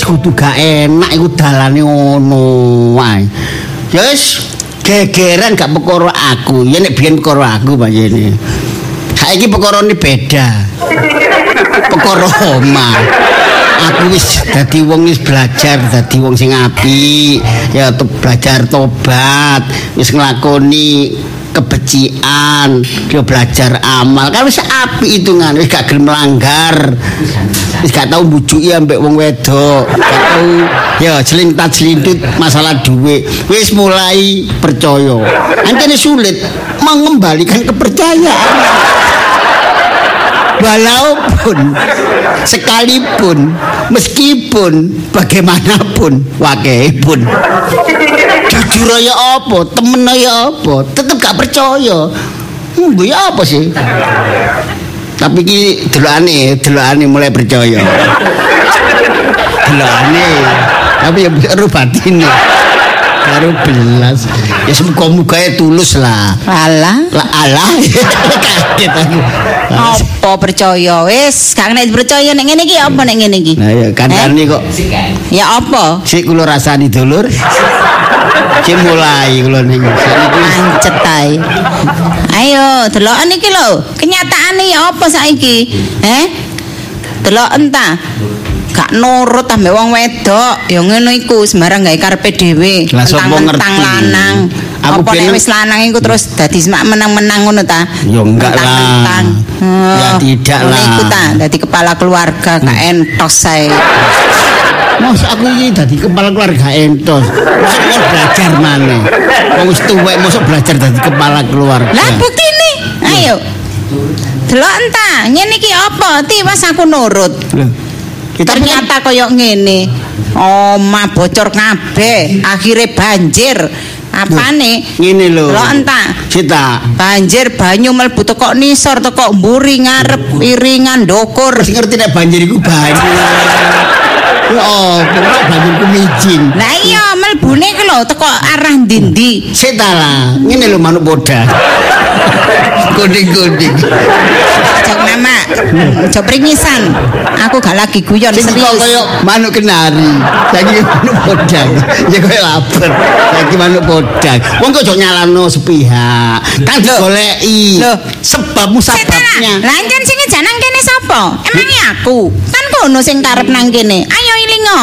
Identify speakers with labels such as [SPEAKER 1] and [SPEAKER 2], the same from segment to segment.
[SPEAKER 1] wis kudu gak enak iku dalane ngono wae. Ya wis gegeran gak perkara aku. Ya nek biyen perkara aku panjene. Saiki perkarane beda. Perkara omah. Aku wis dadi wong wis belajar dadi wong sing apik, ya belajar tobat, wis nglakoni kebecikan, yo belajar amal. Kan wis apik hitungan, wis gak gelem melanggar. Wis gak tau mbujuki ambek wong wedok, gak tau ya jelintat jelintut masalah duit. Wis mulai percaya. Antene sulit mengembalikan kepercayaan. Walaupun sekalipun meskipun bagaimanapun wakehipun jujur ya apa? Temen ya apa? Tetep gak percaya. Hmm, ya apa sih? Tapi ki delokane delokane mulai percaya. Delokane. Tapi ya baru batine. Baru belas. Ya semoga-moga ya tulus lah.
[SPEAKER 2] Alah,
[SPEAKER 1] lah alah. Kaget aku.
[SPEAKER 2] Apa percaya? Wis, gak nek percaya nek ngene iki apa nek ngene iki?
[SPEAKER 1] nah ya kandhane kok.
[SPEAKER 2] Ya apa?
[SPEAKER 1] sik kula rasani dulur sik mulai kula ning
[SPEAKER 2] Pancet ae. Ayo, deloken iki lho. Kenyataane ya apa saiki? Eh? Delok entah. Gak nurut ambek wong wedok, ya ngono iku sembarang gawe karepe dhewe.
[SPEAKER 1] Ngerti?
[SPEAKER 2] lanang.
[SPEAKER 1] Aku
[SPEAKER 2] apa nek
[SPEAKER 1] biyen-
[SPEAKER 2] wis lanang iku terus dadi semak menang-menang ngono ta?
[SPEAKER 1] Ya enggak lah. Ya tidak lah.
[SPEAKER 2] Iku ta, dadi kepala keluarga gak entos sae.
[SPEAKER 1] Mas aku iki dadi kepala keluarga entos. Mosok mau belajar maneh. Wong wis tuwek mosok belajar dadi kepala keluarga.
[SPEAKER 2] Lah buktine. Ayo. Delok entah, ngene iki apa? Tiwas aku nurut.
[SPEAKER 1] Kita
[SPEAKER 2] Ternyata koyo ngene. Omah bocor kabeh, akhirnya banjir. Apane?
[SPEAKER 1] ngene lho.
[SPEAKER 2] Delok entah.
[SPEAKER 1] Cita.
[SPEAKER 2] Banjir banyu mlebu teko nisor teko mburi ngarep iringan ndokur.
[SPEAKER 1] Wis ngerti nek banjir iku banyu. Oh, ku micin.
[SPEAKER 2] Lah iya mlebune ki lho teko arah ndi-ndi.
[SPEAKER 1] Cita lah, ngene lho manuk boda. Kuning-kuning.
[SPEAKER 2] Jok nama, jok pringisan. Aku gak lagi guyon
[SPEAKER 1] kok
[SPEAKER 2] serius.
[SPEAKER 1] koyo manuk kenari. Saiki manuk bodang. Ya koyo lapar. Saiki manuk bodang. Wong kok ojo nyalano sepihak. Kan digoleki.
[SPEAKER 2] Loh.
[SPEAKER 1] Sebab musababnya.
[SPEAKER 2] Lanjen sing ngejanang kene sapa? Emangnya aku? Kan kono sing karep nang kene. Ayo ilingo.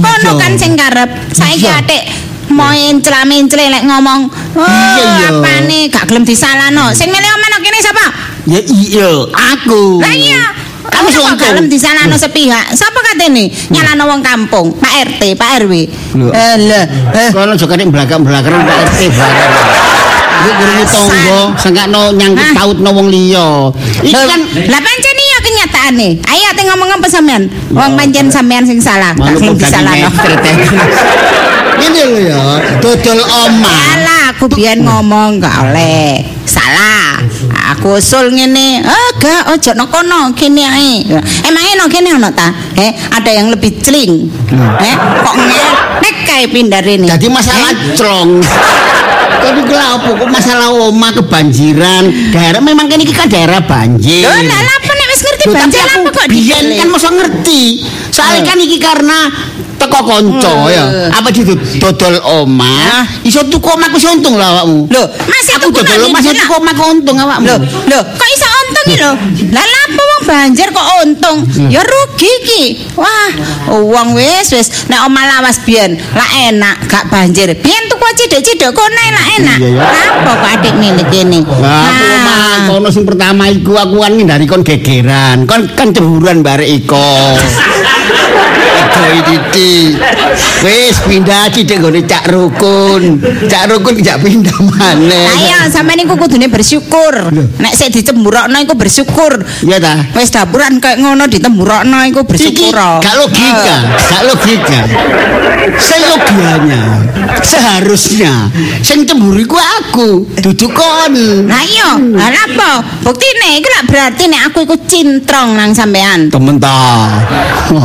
[SPEAKER 2] Kono kan sing karep. Saiki atik mau encla-mencle lek ngomong. Oh,
[SPEAKER 1] iya.
[SPEAKER 2] apane gak gelem disalahno. Sing omen nang kene sapa?
[SPEAKER 1] Ya iya, aku.
[SPEAKER 2] Lah iya.
[SPEAKER 1] Kamu sontong.
[SPEAKER 2] gelem disalahno sepihak. Sapa katene? Nyalahno wong kampung, Pak RT, Pak RW. Eh.
[SPEAKER 1] Kono juga ning belakang-belakang Pak RT barang. Iku kurungi tonggo, sengkakno nyangkut pautno wong liya. Iki kan
[SPEAKER 2] lah pancen iya kenyataane. Ayo ate ngomong apa sampean? Wong pancen sampean sing salah, gelem
[SPEAKER 1] bodang
[SPEAKER 2] disalahno.
[SPEAKER 1] Ini lho ya, dodol omah.
[SPEAKER 2] Aku biyen ngomong gak oleh. Salah. Aku usul ngene, "Ah, gak ojo nang kono, kene ae." Emangnya nang kene ono ta? Eh, ada yang lebih celing. Eh, kok nek kae pindah rene.
[SPEAKER 1] Jadi masalah clong. Tapi kela apa kok masalah omah kebanjiran. Daerah memang kan ini kan daerah banjir.
[SPEAKER 2] Loh, lah apa nek wis ngerti banjir apa kok
[SPEAKER 1] biyen kan masa ngerti. Soalnya
[SPEAKER 2] Eh.
[SPEAKER 1] kan iki karena teko konco
[SPEAKER 2] Eh.
[SPEAKER 1] ya. Apa di dodol omah, iso tuku omah ku untung lah awakmu.
[SPEAKER 2] Loh, masih
[SPEAKER 1] aku dodol omah iso tuku omah ku untung awakmu.
[SPEAKER 2] Loh, loh, kok iso untung iki lho? Lah lha apa wong banjir kok untung? Ya rugi iki. Wah, wong wis wis nek omah lawas biyen lah enak gak banjir. Biyen tuku cidek-cidek kono enak. Lah apa kok adik ngene kene?
[SPEAKER 1] Lah omah kono sing pertama iku aku kan ngindari kon gegeran. Kon kan cemburuan barek iko. Iko iki. Wis pindah cidek gone cak rukun. Cak rukun jak pindah maneh.
[SPEAKER 2] Ayo sampean iku kudune bersyukur. Nek sik dicemburokno iku bersyukur.
[SPEAKER 1] Iya ta?
[SPEAKER 2] Wis dapuran kayak ngono ditemburokno iku bersyukur.
[SPEAKER 1] gak logika, gak logika. Seyogianya, seharusnya sing cemburu iku aku, duduk kon.
[SPEAKER 2] Nah iya, apa? Buktine iku lak berarti nek aku iku cintrong nang sampean.
[SPEAKER 1] Temen ta.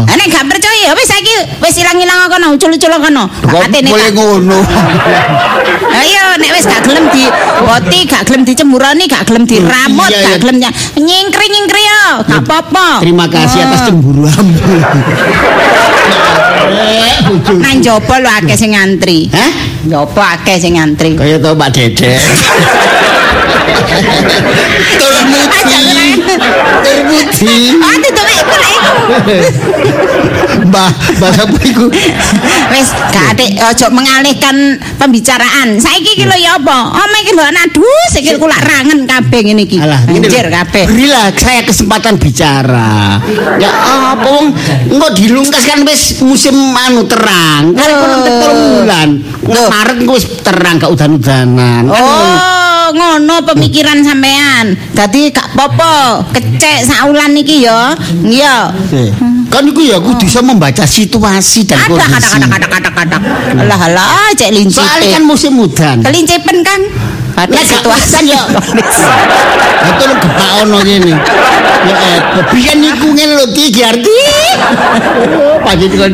[SPEAKER 2] Nek gak percaya wis saiki wis ilang-ilang kono, ucul-ucul kono.
[SPEAKER 1] Kok
[SPEAKER 2] Atene
[SPEAKER 1] boleh ngono.
[SPEAKER 2] Ayo nek wis gak gelem di boti, gak gelem dicemburoni, gak gelem diramut,
[SPEAKER 1] Iya, iya.
[SPEAKER 2] gak gelem ny- nyingkri-nyingkri yo. gak apa-apa.
[SPEAKER 1] Terima kasih atas
[SPEAKER 2] Oh.
[SPEAKER 1] cemburuanmu.
[SPEAKER 2] Nang jopo lho akeh sing ngantri.
[SPEAKER 1] Hah?
[SPEAKER 2] Jopo akeh sing ngantri.
[SPEAKER 1] Kaya tau Pak Dedek. Termuji. Termuji.
[SPEAKER 2] Ah, tutup iku.
[SPEAKER 1] Mbah, mbah sapa iku?
[SPEAKER 2] Wis, gak adik ojo mengalihkan pembicaraan. Saiki iki lho ya apa? Oma iki lho aduh, sikil kula rangen kabeh ngene iki. Anjir kabeh.
[SPEAKER 1] Berilah saya kesempatan bicara. Ya apa wong engko dilungkas kan wis musim anu terang. Kan
[SPEAKER 2] Oh.
[SPEAKER 1] kono bulan. Maret engko wis terang gak udan-udanan. Kan ngono.
[SPEAKER 2] Ngono pemikiran sampean. Dadi gak apa-apa, kecek saulan iki ya. Iya.
[SPEAKER 1] Kan iku ya kudu bisa membaca situasi dan
[SPEAKER 2] Ada
[SPEAKER 1] kondisi.
[SPEAKER 2] kata kata kata kata kata. Alah alah, cek lincip.
[SPEAKER 1] Soalnya kan musim udan.
[SPEAKER 2] Kelincipen kan. Ada
[SPEAKER 1] Lah,
[SPEAKER 2] situasi
[SPEAKER 1] ya. Itu lu gebak ono gini. Ya eh, biyen niku ngene lho Ki Giarti. Pagi dikon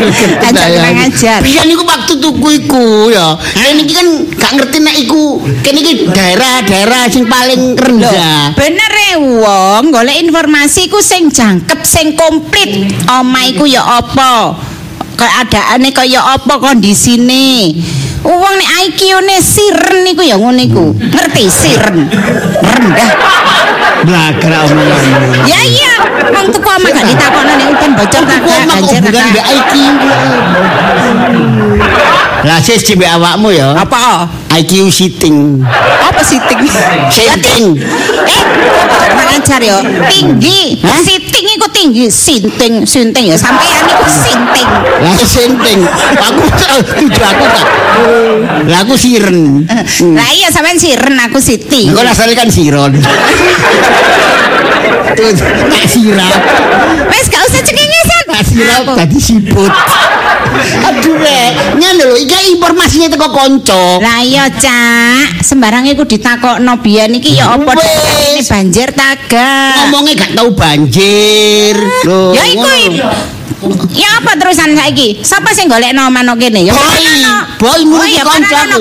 [SPEAKER 1] dikon.
[SPEAKER 2] Ajar kurang ajar.
[SPEAKER 1] Biyen niku waktu tuku iku ya. Kene iki kan gak ngerti nek iku kene iki daerah-daerah sing paling rendah.
[SPEAKER 2] Bener e wong golek informasi ku sing jangkep sing komplit. Omah iku ya apa? Keadaane kaya apa kondisine? Wong nek IQ-ne siren niku ya ngono iku. Ngerti siren? Rendah.
[SPEAKER 1] Blagra omonganmu.
[SPEAKER 2] Ya iya, wong tuku omah gak ditakokno nek udan bocor
[SPEAKER 1] Kok
[SPEAKER 2] ta
[SPEAKER 1] hubungan
[SPEAKER 2] gak?
[SPEAKER 1] mbek IQ. Lah sis mbek awakmu ya.
[SPEAKER 2] Apa?
[SPEAKER 1] IQ sitting.
[SPEAKER 2] Apa siting?
[SPEAKER 1] Sitting.
[SPEAKER 2] Eh, kurang ajar ya. Tinggi.
[SPEAKER 1] Hah?
[SPEAKER 2] Siting iku tinggi, sinting, sinting ya. Sampean iku sinting.
[SPEAKER 1] Lah senting. Aku tujuh aku tak. Lah aku siren.
[SPEAKER 2] Lah iya sampean siren aku siti.
[SPEAKER 1] Engko asale kan siron. Tak sirap.
[SPEAKER 2] Wes gak usah cengengesan.
[SPEAKER 1] Tak sirap tadi siput. Aduh rek, ngene lho iki informasinya teko kanca.
[SPEAKER 2] Lah iya, Cak. Sembarang iku ditakokno biyen iki ya apa ini banjir ta gak?
[SPEAKER 1] Ngomongnya gak tahu banjir. Loh,
[SPEAKER 2] Ya iku. Ya apa terusan saiki? Sapa sing golekno manuk kene? Ya
[SPEAKER 1] Boy, boy,
[SPEAKER 2] kan
[SPEAKER 1] kanca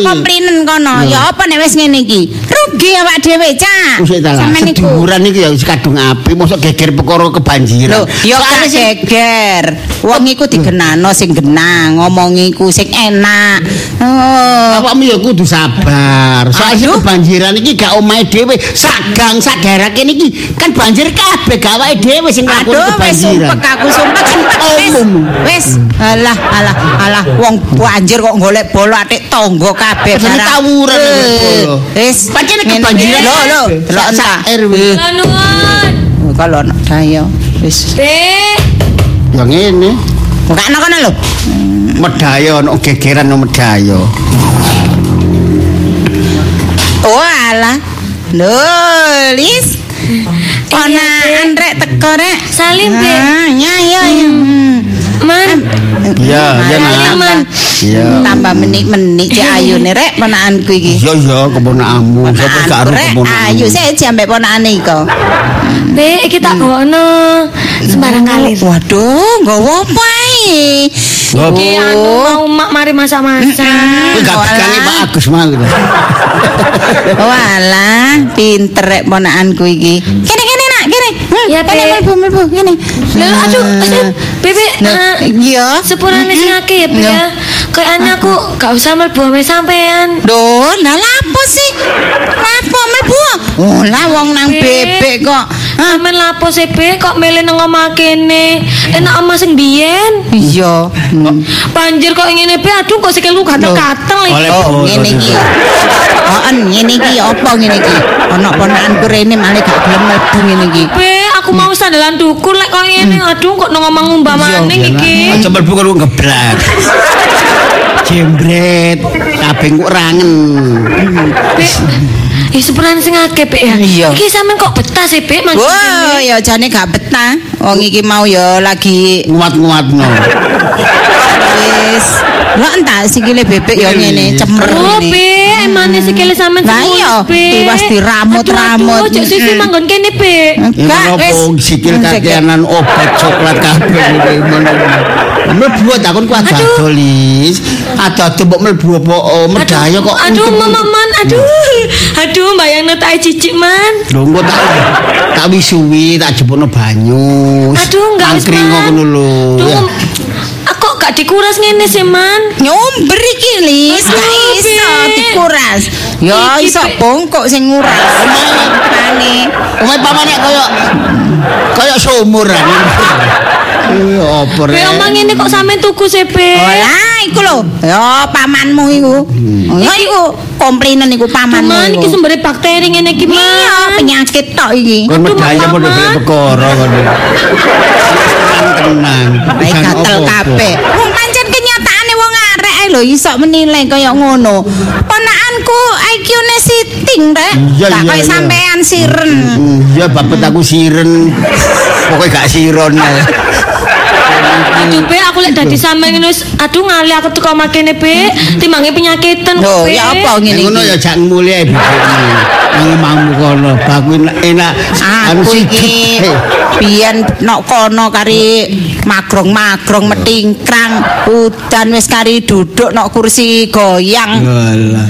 [SPEAKER 2] kono. Ya apa nek wis ngene iki? Rugi awak dhewe, Cak. Sampeyan iku.
[SPEAKER 1] seduluran iki ya wis kadung api, mosok geger perkara kebanjiran.
[SPEAKER 2] Ya gak
[SPEAKER 1] sing-
[SPEAKER 2] geger. Wong iku digenano sing genang, ngomong iku sing enak. Oh.
[SPEAKER 1] Awakmu ya kudu sabar. Soalnya
[SPEAKER 2] Aduh.
[SPEAKER 1] kebanjiran iki gak omahe dhewe, sagang sak daerah kene iki kan banjir kabeh gak awake dhewe sing nglakoni
[SPEAKER 2] Aduh, wis
[SPEAKER 1] kebanjiran.
[SPEAKER 2] sumpek aku sumpek sumpek wis.
[SPEAKER 1] Omong.
[SPEAKER 2] Wis, alah alah alah wong banjir kok golek bola atik tangga kabeh barang.
[SPEAKER 1] tawuran
[SPEAKER 2] Eh,
[SPEAKER 1] bola.
[SPEAKER 2] Wis,
[SPEAKER 1] Pancene
[SPEAKER 2] ngene.
[SPEAKER 1] kebanjiran
[SPEAKER 2] Lho, lho,
[SPEAKER 1] kabeh.
[SPEAKER 2] delok
[SPEAKER 1] Sak- sak
[SPEAKER 2] entah.
[SPEAKER 1] RW.
[SPEAKER 2] Eh,
[SPEAKER 3] Lanuan.
[SPEAKER 2] Kalau ana daya wis.
[SPEAKER 3] Be.
[SPEAKER 1] Ya ngene.
[SPEAKER 2] Buka ana kono lho.
[SPEAKER 1] Medaya ono gegeran ono medaya.
[SPEAKER 2] Oh alah. Lho, Lis. Ponakan rek teko rek.
[SPEAKER 3] Salim, Be.
[SPEAKER 2] Ah, ya ya ya. Hmm.
[SPEAKER 3] Man.
[SPEAKER 1] Iya, iya.
[SPEAKER 3] Man.
[SPEAKER 1] Iya.
[SPEAKER 2] Tambah menik-menik cek ayune rek ponakanku iki.
[SPEAKER 1] Iya iya keponakanmu. Sapa gak aru
[SPEAKER 2] Rek,
[SPEAKER 1] keponakanmu.
[SPEAKER 2] Ayo saya jambe ponakane iko.
[SPEAKER 3] Be, kita bawa sembarang kalir.
[SPEAKER 2] Waduh, nggawa apa ae?
[SPEAKER 3] Iki anu mau mak mari masak-masak.
[SPEAKER 1] Kowe gak pegangi Pak Agus mah.
[SPEAKER 2] Walah, pinter rek ponakanku iki. Kene kene nak, kene.
[SPEAKER 3] Ya,
[SPEAKER 2] kene mlebu mlebu kene.
[SPEAKER 3] Lho, aduh, aduh, Bebe,
[SPEAKER 2] Nah,
[SPEAKER 3] eh,
[SPEAKER 2] iya.
[SPEAKER 3] sepurane sing akeh ya,
[SPEAKER 2] Iya.
[SPEAKER 3] ya. Kayaknya aku gak usah mlebu ame sampean.
[SPEAKER 2] Duh, lah lapo sih? Lapo mlebu? Oh, lah wong nang
[SPEAKER 3] Be.
[SPEAKER 2] bebek kok.
[SPEAKER 3] Amen lapo sih, Be? Kok milih nang omah kene? Enak omah sing biyen.
[SPEAKER 2] Iya.
[SPEAKER 3] Banjir kok ngene, Be. Aduh, kok sikilku gatel-gatel iki.
[SPEAKER 2] Ngene iki. Oh, ngene iki apa ngene iki? Ana ponakanku rene malah gak gelem mlebu ngene iki.
[SPEAKER 3] Be, aku mau sandalan dukur lek kok ngene. Aduh, kok nang omah ngumbah maning iki.
[SPEAKER 1] Aja mlebu karo ngeblak. Jembret, kabeh kok rangen.
[SPEAKER 3] Eh sepurane sing akeh, Be ya.
[SPEAKER 2] Iya.
[SPEAKER 3] Iki sampean kok betah sih, manggon
[SPEAKER 2] Wah,
[SPEAKER 3] kene?
[SPEAKER 2] ya jane gak betah. Wong iki mau ya lagi
[SPEAKER 1] Nguat-nguatno.
[SPEAKER 2] wis. Lah entah sikile bebek ya ngene, cemer
[SPEAKER 3] Oh,
[SPEAKER 2] ngene.
[SPEAKER 3] Be, emane sikile sampean
[SPEAKER 2] Lah
[SPEAKER 3] semua,
[SPEAKER 2] iya,
[SPEAKER 3] Be.
[SPEAKER 2] tiwas diramut-ramut.
[SPEAKER 3] Aduh, Cuk Sisi
[SPEAKER 2] Mm-mm.
[SPEAKER 3] manggon kene, Be.
[SPEAKER 2] Enggak, wis.
[SPEAKER 1] sikil kakeanan obat coklat kabeh iki ngono. Mlebu takon ku ada dolis. Ada mbok mlebu apa oh, medaya kok.
[SPEAKER 3] Aduh, mama man, aduh. Aduh, bayangno tak cicik man.
[SPEAKER 1] Lho engko tak tak wisuwi tak jebukno banyu.
[SPEAKER 3] Aduh, enggak wis,
[SPEAKER 1] Angkring
[SPEAKER 3] Man.
[SPEAKER 1] ngono lho.
[SPEAKER 3] Gak dikuras ngene sih, man.
[SPEAKER 2] Nyumber iki Lis, gak iso dikuras. Ya iso bongkok sing nguras. Pane.
[SPEAKER 1] Omae pamane sumur kan. Ya apa
[SPEAKER 3] Be
[SPEAKER 1] rek.
[SPEAKER 3] omang ngene kok sampean tuku sih, Be.
[SPEAKER 2] Oh lah iku lho. Ya pamanmu iku. Oh, Ya iku komplainen iku pamanmu.
[SPEAKER 3] Man, iki sumbere bakteri ngene iki,
[SPEAKER 2] Iya,
[SPEAKER 3] man.
[SPEAKER 2] penyakit tok iki.
[SPEAKER 1] Kon padha golek perkara kon. Tenang.
[SPEAKER 2] Baik
[SPEAKER 1] Bukan
[SPEAKER 2] gatel kabeh. Wong pancen kenyataane wong arek ae lho iso menilai kaya ngono. Ponakanku IQ-ne siting rek.
[SPEAKER 1] Iya,
[SPEAKER 2] Gak
[SPEAKER 1] iya,
[SPEAKER 2] kaya
[SPEAKER 1] iya.
[SPEAKER 2] sampean siren.
[SPEAKER 1] Hmm, Ya babet aku siren. Pokoknya gak siron.
[SPEAKER 3] Aduh, Be, aku lek dadi sampean ngene wis aduh ngali aku teko makene, Be. Timbange penyakitan
[SPEAKER 2] Lho,
[SPEAKER 3] Be.
[SPEAKER 2] ya apa ngene
[SPEAKER 1] Ngono
[SPEAKER 2] iki?
[SPEAKER 1] ya jak mulai bibirmu. Nang omahmu kono. Baku enak anu
[SPEAKER 2] Aku iki biyen nok kono kari magrong-magrong metingkrang udan wis kari duduk nok kursi goyang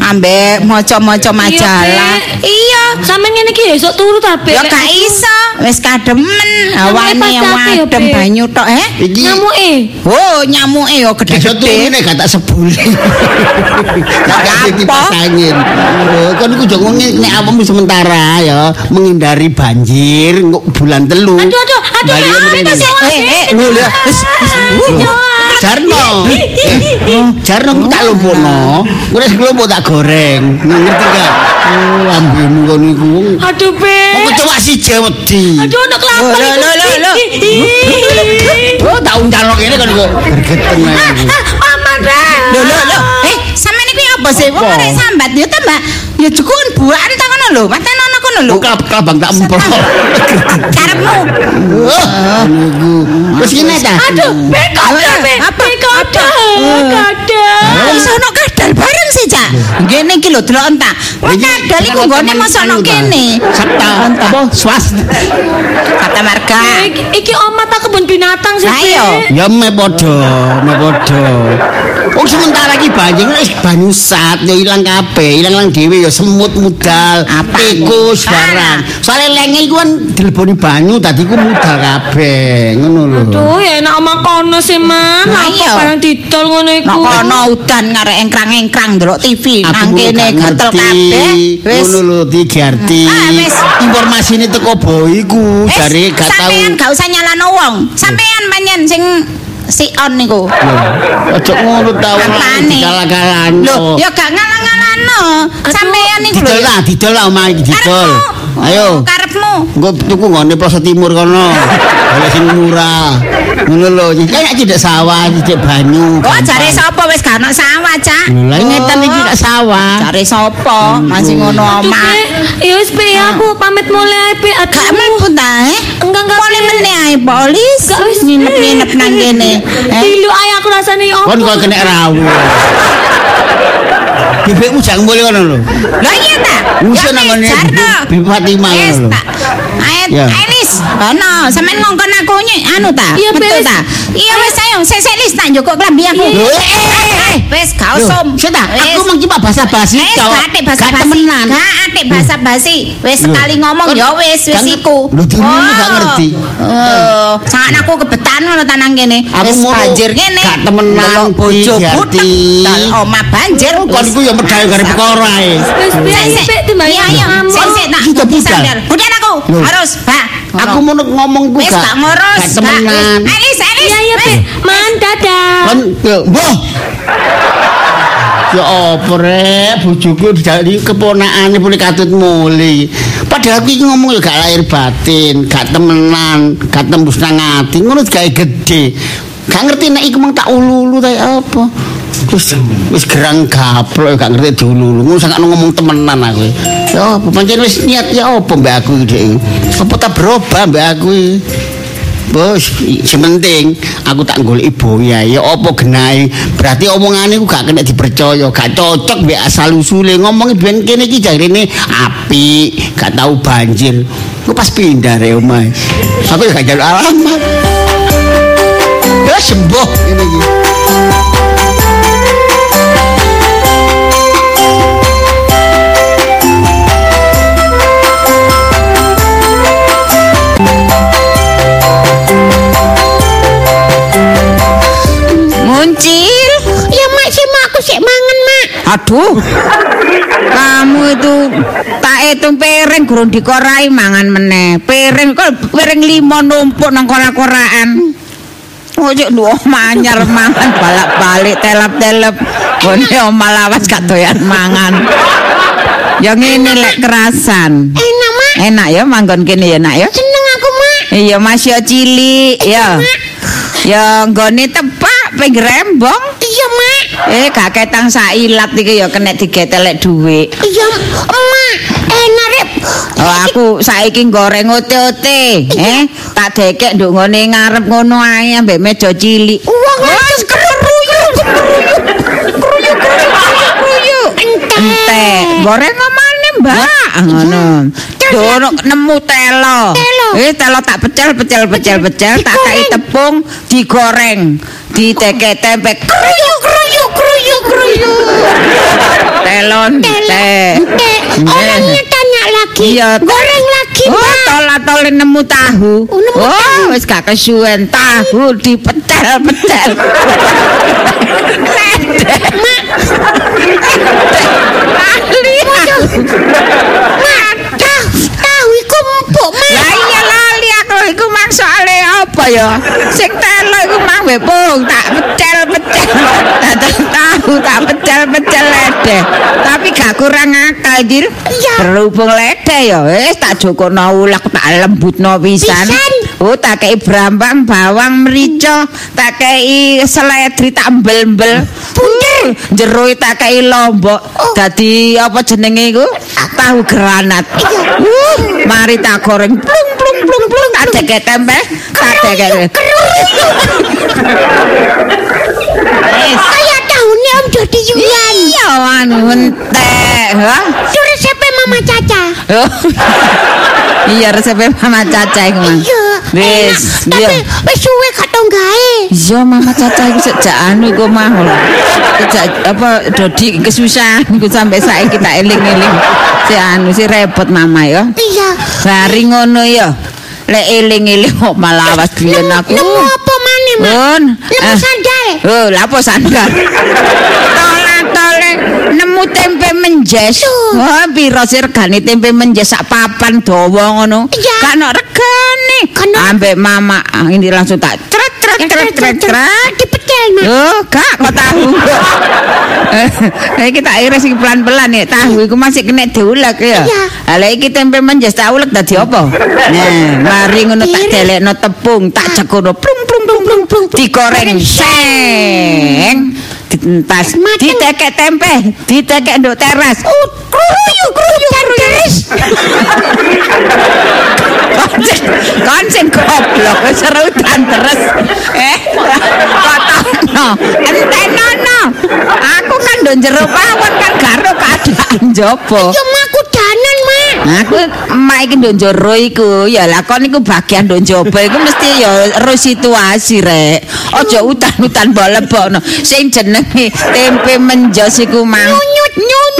[SPEAKER 2] ambek maca-maca majalah.
[SPEAKER 3] Be.
[SPEAKER 2] Iya.
[SPEAKER 3] Sampean ngene iki esuk turu ta, Be?
[SPEAKER 2] Ya gak iso, wis kademen awane yang
[SPEAKER 3] ya,
[SPEAKER 2] adem banyu tok eh.
[SPEAKER 1] Iki
[SPEAKER 3] Nyamuke.
[SPEAKER 2] Oh, nyamuke yo gede-gede.
[SPEAKER 1] nek gak tak sebuli. Gak
[SPEAKER 2] Apa?
[SPEAKER 1] ada kipas angin. Oh, kan iku jangan nek apamu sementara ya menghindari banjir bulan telu.
[SPEAKER 3] Aduh, aduh, aduh, ya,
[SPEAKER 2] Eh, eh,
[SPEAKER 1] Lho, lah, wis, wis. Lho, Jarno. Eh, Jarno ku tak lumpuhno. Nek kelompok tak goreng. Ngerti gak? Oh, lambemu kon iku.
[SPEAKER 3] Aduh, Be.
[SPEAKER 1] Kok cuma siji wedi.
[SPEAKER 3] Aduh, anak kelapa.
[SPEAKER 2] Loh, loh, loh, loh, loh.
[SPEAKER 1] Oh, tak undang kene kan kok gergeteng ae.
[SPEAKER 3] Mama dah.
[SPEAKER 2] Lho lho lho. Eh, sampean iki apa sih? Wong arek sambat ya ta, Mbak. Ya jukun buakan ta ngono lho. Kono lho.
[SPEAKER 1] Lu kelabang tak empol.
[SPEAKER 2] Karepmu.
[SPEAKER 1] Wis kene ta?
[SPEAKER 3] Aduh, Be, kada, Be.
[SPEAKER 2] Iso ono kadal bareng sih, Cak? Ngene iki lho delok entak. Wong kadal iku nggone mosok ono kene.
[SPEAKER 1] Sakta. Apa? Swas.
[SPEAKER 2] Kata marga.
[SPEAKER 3] Iki, iki oma tak kebun binatang sih,
[SPEAKER 2] Lah, iya.
[SPEAKER 1] Ya me padha, me padha. Oh sementara iki banjir wis banyu sat ya ilang kabeh, ilang-ilang dhewe ya semut mudal, tikus barang. Soale lenge iku kan dileboni banyu dadi ku mudal kabeh, ngono lho.
[SPEAKER 3] Duh, ya enak oma kono sih, Man.
[SPEAKER 2] Lah,
[SPEAKER 3] Apa barang didol ngono iku?
[SPEAKER 2] Nek kono udan ngarek engkrang-engkrang ndelok TV nang kene gatel kabeh. Wis
[SPEAKER 1] Ngono lho Di Garti.
[SPEAKER 2] Ah, wis.
[SPEAKER 1] Informasine teko boy iku
[SPEAKER 2] Eh,
[SPEAKER 1] jare gak tau.
[SPEAKER 2] sampean gak usah nyalano wong. Sampean panjen sing si on niku.
[SPEAKER 1] Ojo ngono ta dikala-kalan.
[SPEAKER 2] Lho, ya gak ngalang-ngalano. Sampean niku lho.
[SPEAKER 1] Didol lah, didol lah omah iki didol. Ayo.
[SPEAKER 2] Karepmu.
[SPEAKER 1] Engko tuku ngene Plaza Timur kono. Oleh sing murah. Ngono lho, iki kan tidak sawah, tidak banyu.
[SPEAKER 2] Oh, jare sapa wis gak ono sawah, Cak?
[SPEAKER 1] Lah ngetan iki gak sawah.
[SPEAKER 2] Jare sapa? Masih ngono omah.
[SPEAKER 3] Ya wis, Be, aku pamit mulai. Aduh.
[SPEAKER 2] Gak mlebu ta, eh?
[SPEAKER 3] Enggak, enggak,
[SPEAKER 2] Boleh
[SPEAKER 3] Be.
[SPEAKER 2] meneh ae polis.
[SPEAKER 3] Gak wis.
[SPEAKER 2] nginep-nginep nang kene. Eh?
[SPEAKER 3] Dilu ae aku rasane opo.
[SPEAKER 1] Kon kok kena rawu. Bebekmu jangan boleh kono lho.
[SPEAKER 2] Lah iya ta?
[SPEAKER 1] Usah
[SPEAKER 2] Ya
[SPEAKER 1] nang
[SPEAKER 2] wis,
[SPEAKER 1] ngene
[SPEAKER 2] Jarno.
[SPEAKER 1] Bibi Fatimah
[SPEAKER 2] Wis
[SPEAKER 1] lho.
[SPEAKER 2] Ayo,
[SPEAKER 1] Ya.
[SPEAKER 2] Elis. Ono, sampean ngongkon aku ny- anu ta?
[SPEAKER 3] Iya,
[SPEAKER 2] Betul
[SPEAKER 3] Belis.
[SPEAKER 2] ta? Iya wis ayo, sesek Lis tak njokok klambi aku.
[SPEAKER 1] Iya.
[SPEAKER 2] Eh, eh, eh, Wis gak usum.
[SPEAKER 1] Sita,
[SPEAKER 2] Wis.
[SPEAKER 1] aku mau cuma basa-basi
[SPEAKER 2] Wis
[SPEAKER 1] kok.
[SPEAKER 2] gak atik basa
[SPEAKER 1] Gak
[SPEAKER 2] basi.
[SPEAKER 1] temenan.
[SPEAKER 2] Gak atik basa basi. Wis sekali ngomong
[SPEAKER 1] Kan-
[SPEAKER 2] ya wis wis
[SPEAKER 1] kan-
[SPEAKER 2] iku.
[SPEAKER 1] Lho, dulu gak ngerti.
[SPEAKER 2] Oh, sangat aku kebetan ngono tanang kene.
[SPEAKER 1] Aku
[SPEAKER 2] Wis
[SPEAKER 1] ngono
[SPEAKER 2] banjir kene.
[SPEAKER 1] gak temenan,
[SPEAKER 2] Delok bojo
[SPEAKER 1] Ki,
[SPEAKER 2] butek.
[SPEAKER 1] Yarti.
[SPEAKER 2] Dal omah banjir.
[SPEAKER 1] Kon iku ya medhayo karo perkara ae.
[SPEAKER 3] Wis, Be,
[SPEAKER 2] Sik,
[SPEAKER 3] Be, timbang
[SPEAKER 2] Iya, iya.
[SPEAKER 3] ngamuk.
[SPEAKER 2] Sik, sik, tak.
[SPEAKER 1] Kita
[SPEAKER 2] ganti
[SPEAKER 1] budal.
[SPEAKER 2] sandal. Budal aku.
[SPEAKER 1] Loh.
[SPEAKER 2] Harus, Pak.
[SPEAKER 1] Aku mau ngomong ku
[SPEAKER 2] Wis
[SPEAKER 1] gak
[SPEAKER 2] gak ngurus.
[SPEAKER 1] gak temenan.
[SPEAKER 2] Elis, Elis.
[SPEAKER 3] Iya, iya. Man, dadah.
[SPEAKER 1] Kon ya, mbah. Ya apa rek, bojoku jadi keponakane boleh katut muli. Padahal aku iki ngomong ya gak lahir batin, gak temenan, gak tembus nang ati, ngono gawe gede. Gak ngerti nek iku mung tak ululu ta apa. Terus wis gerang gaplok gak ngerti diululu. Ngono sak ngomong temenan aku. Ya apa pancen wis niat ya apa mbak aku iki. Apa tak berubah mbak aku. Bos, sementing aku tak golek ibu ya. Ya apa genahe? Berarti omongane ku gak kena dipercaya, gak cocok mbek asal usule. Ngomongi ben kene iki jarine api, gak tahu banjir. Ku pas pindah re omah. Aku ya gak jaluk alamat. Wis sembuh iki.
[SPEAKER 4] Muncil.
[SPEAKER 5] Ya mak sih mak aku sik mangan mak.
[SPEAKER 4] Aduh. Kamu itu tak hitung piring gurung dikorai mangan meneh. Piring kok piring lima numpuk nang kora-koraan. Ojo duo manyar mangan balak-balik telap-telep. Bone omah lawas gak doyan mangan. Ya ngene lek kerasan.
[SPEAKER 5] Enak mak.
[SPEAKER 4] Enak ya manggon kene ya nak ya.
[SPEAKER 5] Seneng aku mak.
[SPEAKER 4] Iya masih cilik ya. Ya nggone tepak ping rembong.
[SPEAKER 5] Iya mak.
[SPEAKER 4] Eh gak ketang sailat iki ya kena digetelek dhuwit.
[SPEAKER 5] Iya mak. Enak rep.
[SPEAKER 4] Oh aku saiki goreng ote-ote, eh tak dekek nduk ngene ngarep ngono ae ambek meja cilik.
[SPEAKER 5] Wong
[SPEAKER 4] Wes keruyu keruyu keruyu entek goreng omane Mbak ngono. Dono nemu telo. Eh telo tak pecel pecel pecel pecel tak kai tepung digoreng. Ditekek tempe
[SPEAKER 5] Kruyu kruyu kruyu kruyu.
[SPEAKER 4] telon teh.
[SPEAKER 5] Orangnya tanya lagi.
[SPEAKER 4] Iya.
[SPEAKER 5] Goreng lagi
[SPEAKER 4] Oh,
[SPEAKER 5] mak.
[SPEAKER 4] tol-tole nemu tahu.
[SPEAKER 5] Oh,
[SPEAKER 4] Oh, wis gak kesuwen tahu dipecel-pecel.
[SPEAKER 5] Mak, tahu tahu iku empuk mak.
[SPEAKER 4] Lah iya lali aku iku mang soale apa ya? Sing telo iku mang bepung tak pecel-pecel. Tahu tak pecel-pecel ledeh. Tapi gak kurang akal, Dir.
[SPEAKER 5] Iya.
[SPEAKER 4] Berhubung ledeh ya wis tak jokono ulek tak lembutno pisan.
[SPEAKER 5] Pisan.
[SPEAKER 4] Oh, tak kei brambang, bawang, merica, tak kei seledri tak embel-embel.
[SPEAKER 5] Bunder.
[SPEAKER 4] Jero tak kei lombok.
[SPEAKER 5] Oh.
[SPEAKER 4] Dadi apa jenenge iku? Tahu granat. Uh, mari tak goreng plung plung plung plung tak deket tempe, tak. Wis.
[SPEAKER 5] Kayak tahunnya Om Dodi Yulian.
[SPEAKER 4] Iya anu entek?
[SPEAKER 5] Itu resepnya Mama Caca.
[SPEAKER 4] Oh. iya resepnya Mama Caca iku, Mang.
[SPEAKER 5] Iya.
[SPEAKER 4] Wis, iya.
[SPEAKER 5] Tapi wis suwe gak tau gawe.
[SPEAKER 4] Iya Mama Caca iku sejak anu iku mah. Sejak apa Dodi kesusahan iku sampai saiki tak eling-eling. Si anu si repot Mama ya.
[SPEAKER 5] Iya.
[SPEAKER 4] Bari ngono ya. Lek eling-eling kok malah awas biyen aku.
[SPEAKER 5] Nemu apa maneh, Mak? Nemu sandal.
[SPEAKER 4] Oh, lha apa sandal? Menjes. Wah, piro sih regane tempe menjes sak papan dawa ngono.
[SPEAKER 5] Iya.
[SPEAKER 4] Gak ono regane.
[SPEAKER 5] Kan.
[SPEAKER 4] Ambek mama ini langsung tak cret cret cret.
[SPEAKER 5] Dipecel, Mak.
[SPEAKER 4] Oh, gak kok tahu. Eh kita iris iki pelan-pelan ya. Tahu iku masih kena diulek ya.
[SPEAKER 5] Iya.
[SPEAKER 4] Lah iki tempe menjes tak ulek dadi apa? Nah, mari ngono tak delekno tepung, tak cekono plung plung plung plung plung digoreng seng. Ditentas, ditekek tempe, ditekek nduk teras.
[SPEAKER 5] Uh, kruyu kruyu kruyu.
[SPEAKER 4] Konceng, konceng goblok, serutan terus. Eh, kotakno, entenono. Aku kan do jero pawon kan karo keadaan jopo.
[SPEAKER 5] Ya mak kudanan, Mak.
[SPEAKER 4] Aku emak iki ndok njero iku, ya lah kon iku bagian ndok njaba iku mesti ya ro situasi rek. Aja utan-utan bolebokno. Sing jenenge tempe menjos iku mang.
[SPEAKER 5] Nyunyut nyunyut.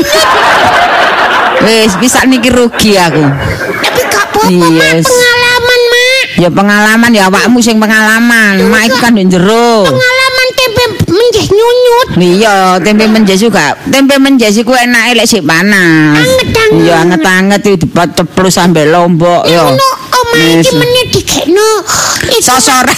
[SPEAKER 4] Wis bisa niki rugi aku. Yes.
[SPEAKER 5] Pengalaman, Mak.
[SPEAKER 4] Ya pengalaman ya awakmu sing pengalaman. Mak iku kan njero.
[SPEAKER 5] Pengalaman tempe menjes nyunyut.
[SPEAKER 4] Iya, tempe menjes juga. Tempe menjes iku enake lek sik panas.
[SPEAKER 5] Anget-anget.
[SPEAKER 4] Iya, anget-anget iki diceplus sampe lombok ya.
[SPEAKER 5] Omah iki meneh dikekno. Itu
[SPEAKER 4] sosoran.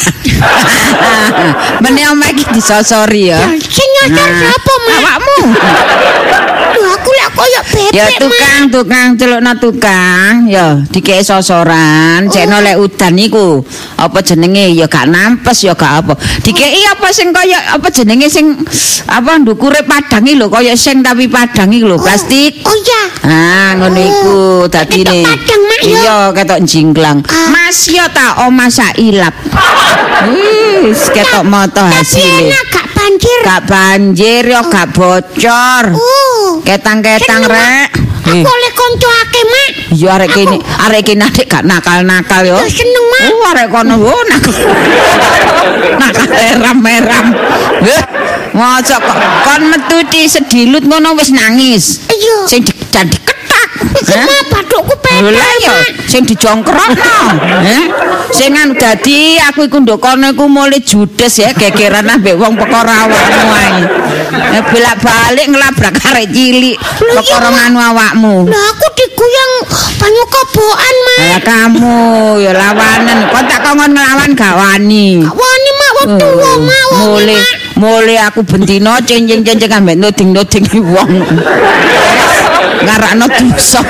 [SPEAKER 4] Meneh omah iki disosori ya.
[SPEAKER 5] sing nyosor sapa, Mak?
[SPEAKER 4] Awakmu.
[SPEAKER 5] Aku lek koyo bebek,
[SPEAKER 4] Ya tukang, tukang celukna tukang, ya dikei sosoran. Cekno lek udan iku apa jenenge ya gak nampes ya gak apa. Dikei apa sing kaya apa jenenge sing apa ndukure padang iki lho kaya sing tapi padang iki lho plastik.
[SPEAKER 5] Oh iya.
[SPEAKER 4] Ah, ngono iku dadine.
[SPEAKER 5] Padang, Mak, ya?
[SPEAKER 4] Iya, ketok jingklang.
[SPEAKER 5] Ah.
[SPEAKER 4] Mas yo tak oma sak ilap. Wis ketok moto
[SPEAKER 5] Tapi
[SPEAKER 4] hasilnya.
[SPEAKER 5] enak gak banjir.
[SPEAKER 4] Gak banjir yo gak bocor.
[SPEAKER 5] Oh.
[SPEAKER 4] Ketang-ketang rek.
[SPEAKER 5] Aku oleh konco akeh, Mak.
[SPEAKER 4] Yo arek kene, arek kene adek gak nakal-nakal yo.
[SPEAKER 5] Seneng, Mak.
[SPEAKER 4] Oh, arek kono wo nakal. nakal era Mosok kok kon metu di sedilut ngono wis nangis.
[SPEAKER 5] Iya.
[SPEAKER 4] Sing dan diketak.
[SPEAKER 5] Mak bathukku
[SPEAKER 4] ya,
[SPEAKER 5] Mak.
[SPEAKER 4] sing dijongkrokno. Heh. Sing anu dadi aku iku nduk kono iku mulai judes ya gegeran ambek wong perkara awakmu ae. Eh, Bolak-balik ngelabrak arek cilik perkara nganu awakmu.
[SPEAKER 5] Lah aku diguyang banyu kobokan, Mak.
[SPEAKER 4] Ya kamu ya lawanan, kok tak kongkon ngelawan gak wani.
[SPEAKER 5] Gak wani, Mak. Wong tuwa, Mak. Wong
[SPEAKER 4] Mulai
[SPEAKER 5] Mak.
[SPEAKER 4] mulai aku bentino cincin-cincin ambek nuding-nuding wong. Ngarakno dosa.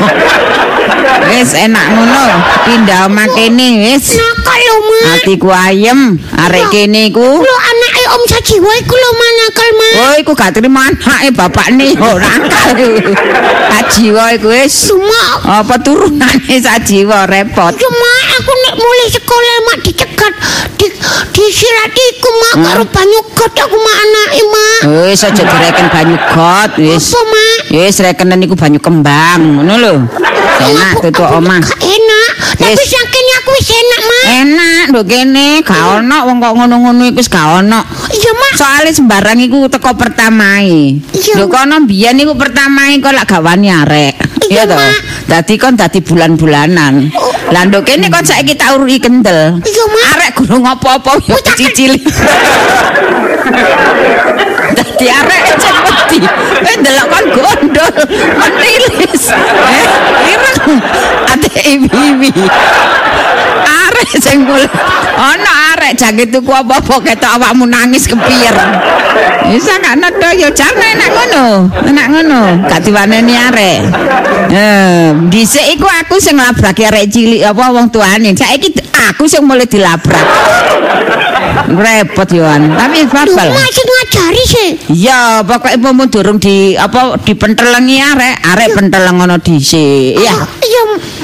[SPEAKER 4] Wis enak ngono, pindah omah kene wis.
[SPEAKER 5] Nakal lho, Mak.
[SPEAKER 4] Atiku ayem, arek kene iku.
[SPEAKER 5] Lho anake Om Sajiwa iku lho Mak nakal, Mak.
[SPEAKER 4] Oh, iku gak terima anake bapakne ora akal. Sajiwa iku wis. Apa turunane sajiwa repot.
[SPEAKER 5] Cuma aku mulai sekolah mak dicegat di disirati iku mak
[SPEAKER 4] Hmm.
[SPEAKER 5] karo banyu got aku mak anake mak.
[SPEAKER 4] Wis aja direken banyu got, wis.
[SPEAKER 5] Apa mak?
[SPEAKER 4] Wis rekenan iku banyu kembang, ngono lho. Enak tutuk omah.
[SPEAKER 5] Enak. Tapi saking aku wis enak mak.
[SPEAKER 4] Enak nduk kene, gak ono wong kok ngono-ngono iku wis gak ono.
[SPEAKER 5] Iya mak.
[SPEAKER 4] Soale sembarang iku teko pertamae. Lho kono biyen iku pertamae kok lak gak wani arek.
[SPEAKER 5] Iya,
[SPEAKER 4] toh. Dadi kon dadi bulan-bulanan. Lah nduk kene kon saiki tak urui kendel. Arek gurung apa-apa ya cicil. Dadi arek cek wedi. Kowe ndelok kon gondol, menilis. Eh, ireng. Ate iwi-iwi. Arek sing mul. Ana arek jangkit tuku apa-apa ketok awakmu nangis kepir. Bisa gak nedo ya jarne enak ngono. Enak ngono. Gak diwaneni arek. Eh, dhisik iku aku sing nglabraki arek cilik apa wong tuane. Saiki aku sing mulai dilabrak. Repot yoan. Tapi babal.
[SPEAKER 5] sing ngajari sih.
[SPEAKER 4] Ya, pokoknya mau durung di apa dipentelengi arek, arek penteleng ngono dhisik. Ya.
[SPEAKER 5] Iya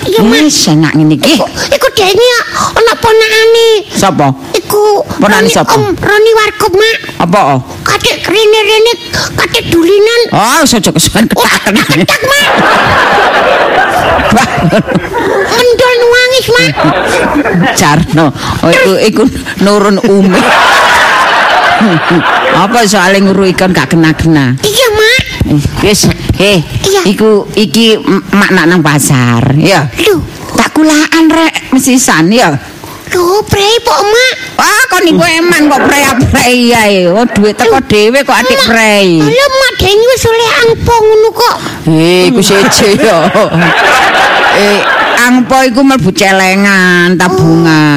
[SPEAKER 5] iya mak.
[SPEAKER 4] Wis enak ngene iki.
[SPEAKER 5] Iku dene ana ponakane.
[SPEAKER 4] Sapa?
[SPEAKER 5] Iku
[SPEAKER 4] Ponakane sapa?
[SPEAKER 5] Om Roni Warkop mak.
[SPEAKER 4] Apa?
[SPEAKER 5] Kadek rene-rene kadek dulinan.
[SPEAKER 4] Oh, sojo kesuwen
[SPEAKER 5] Oh,
[SPEAKER 4] ketaken.
[SPEAKER 5] ketak mak. Mendol nuangis mak.
[SPEAKER 4] Jarno. Oh, iku iku nurun umi. Apa soalnya nguru ikan gak kena-kena?
[SPEAKER 5] Iya mak.
[SPEAKER 4] Wis, eh, iku iki m- mak nak nang pasar, ya.
[SPEAKER 5] Loh,
[SPEAKER 4] Tak kulaan rek mesisan ya.
[SPEAKER 5] loh prei pok mak.
[SPEAKER 4] Wah, kon niku eman kok prei-prei ae. Oh, duit teko dhewe kok adik prei.
[SPEAKER 5] Alah mak dene wis oleh angpo ngono kok.
[SPEAKER 4] Eh, iku seje yo. Eh, angpo iku mlebu celengan, tabungan.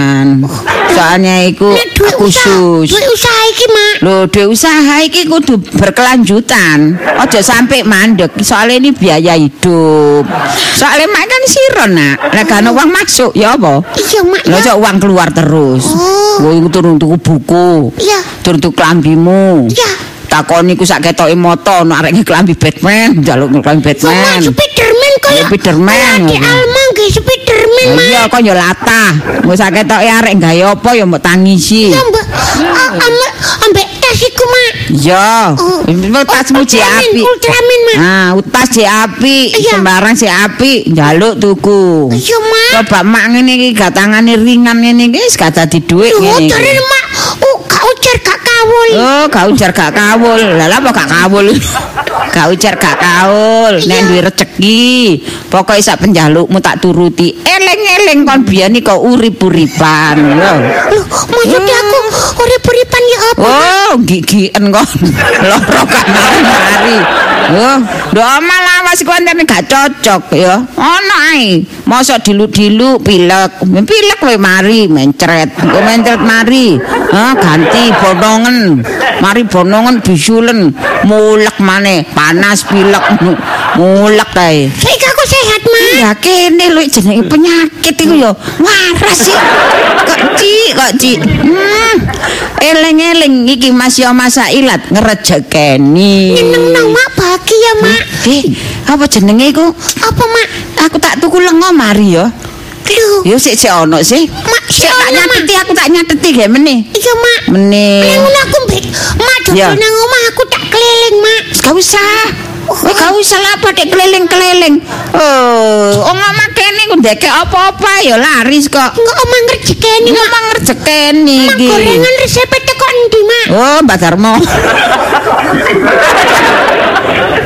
[SPEAKER 4] Soalnya iku khusus.
[SPEAKER 5] duit usaha iki mak.
[SPEAKER 4] Lho, duit usaha iki kudu berkelanjutan. Aja sampai mandek. Soalnya ini biaya hidup. Soalnya mak kan siro nak. Lah gak ono uang masuk ya apa?
[SPEAKER 5] Iya mak.
[SPEAKER 4] Lho,
[SPEAKER 5] ya.
[SPEAKER 4] uang keluar terus.
[SPEAKER 5] Oh.
[SPEAKER 4] Lho, iku turun tuku buku.
[SPEAKER 5] Iya.
[SPEAKER 4] Turun tuku klambimu.
[SPEAKER 5] Iya.
[SPEAKER 4] Takoni ku sak ketoke moto ono arek klambi Batman, njaluk klambi
[SPEAKER 5] Kok mak
[SPEAKER 4] Batman.
[SPEAKER 5] Spiderman kok
[SPEAKER 4] Ya, Spiderman.
[SPEAKER 5] Di Alma nggih Spiderman.
[SPEAKER 4] Iya kok ya latah. Mbok sak ketoke arek gawe apa ya mbok tangisi.
[SPEAKER 5] Mbak. a- Ambek iku mak.
[SPEAKER 4] Ya,
[SPEAKER 5] Oh.
[SPEAKER 4] jek
[SPEAKER 5] Ultraman,
[SPEAKER 4] apik.
[SPEAKER 5] Ultraman mak.
[SPEAKER 4] Ah, utas apik,
[SPEAKER 5] Iya.
[SPEAKER 4] sembarang jek apik, njaluk tuku.
[SPEAKER 5] Iya mak.
[SPEAKER 4] Coba mak ngene iki gatangane ringan ngene iki wis gak dadi dhuwit ngene. iki.
[SPEAKER 5] mak. Oh, gak ujar gak kawul.
[SPEAKER 4] Oh, gak ujar gak kawul. Lah lha apa gak kawul? gak ujar gak kawul. Nek duwe rezeki, pokoke sak penjalukmu tak turuti. Eling-eling kon biyen iki kok urip-uripan lho.
[SPEAKER 5] Maksudnya aku urip-uripan ya apa?
[SPEAKER 4] Oh, gigien kon. Loro kamari. Oh, ndo malawas ku antene gak cocok ya. Ono ae. Mosok dilu-dilu pilek. Pilek kowe mari mencret. Kowe mencret mari. Ah, ganti bonongen. Mari bonongen bisulen. Mulek maneh. Panas pilek. Mulek kae.
[SPEAKER 5] Saiki aku sehat mak.
[SPEAKER 4] Ya kene lho jenenge penyakit iku ya. Waras sih. Kok Ci, kok Ci. Hmm. Eling-eling iki Mas yo masa ilat ngrejekeni.
[SPEAKER 5] Nyeneng nang mak bahagia mak.
[SPEAKER 4] Eh, apa jenenge iku?
[SPEAKER 5] Apa mak?
[SPEAKER 4] Aku tak tuku lengo mari ya.
[SPEAKER 5] Loh,
[SPEAKER 4] Yo sik sik ono sih.
[SPEAKER 5] mak
[SPEAKER 4] Sik
[SPEAKER 5] si
[SPEAKER 4] tak nyateti aku tak nyateti ge meneh.
[SPEAKER 5] Iya mak.
[SPEAKER 4] Meneh.
[SPEAKER 5] Ngono aku mbek mak
[SPEAKER 4] Ya.
[SPEAKER 5] dodo nang omah aku tak keliling mak.
[SPEAKER 4] Gak usah. Kowe gak usah lah padhe keliling-keliling. Oh, omah kene ku ndeke apa-apa ya laris kok.
[SPEAKER 5] Enggak omah ngrejekeni mak.
[SPEAKER 4] emang ngerjekeni
[SPEAKER 5] Mak
[SPEAKER 4] iki.
[SPEAKER 5] gorengan resepnya teko endi mak?
[SPEAKER 4] Oh, Mbak Darmo.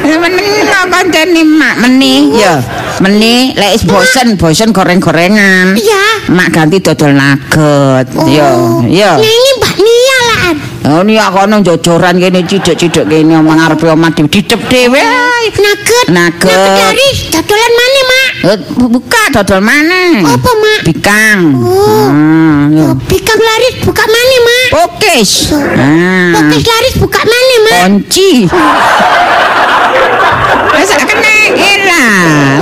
[SPEAKER 4] Meneng kancane mak meni ya. Meni lek is bosen, bosen goreng-gorengan.
[SPEAKER 5] Iya.
[SPEAKER 4] Mak ganti dodol nugget. Ya, ya.
[SPEAKER 5] Nyanyi Mbak Nia lah.
[SPEAKER 4] Oh ini aku jojoran kene cidek-cidek kene omong ngarepe omah dhewe didep dhewe.
[SPEAKER 5] Nugget. laris. Dodolan mana, Mak?
[SPEAKER 4] Eh, buka dodol mana?
[SPEAKER 5] Apa, Mak?
[SPEAKER 4] Bikang.
[SPEAKER 5] Oh.
[SPEAKER 4] Hmm, ya.
[SPEAKER 5] Oh, Bikang laris buka mana, Mak?
[SPEAKER 4] Pokis. Ah.
[SPEAKER 5] Pokis laris buka mana, Mak?
[SPEAKER 4] Kunci. Wis gak kena era.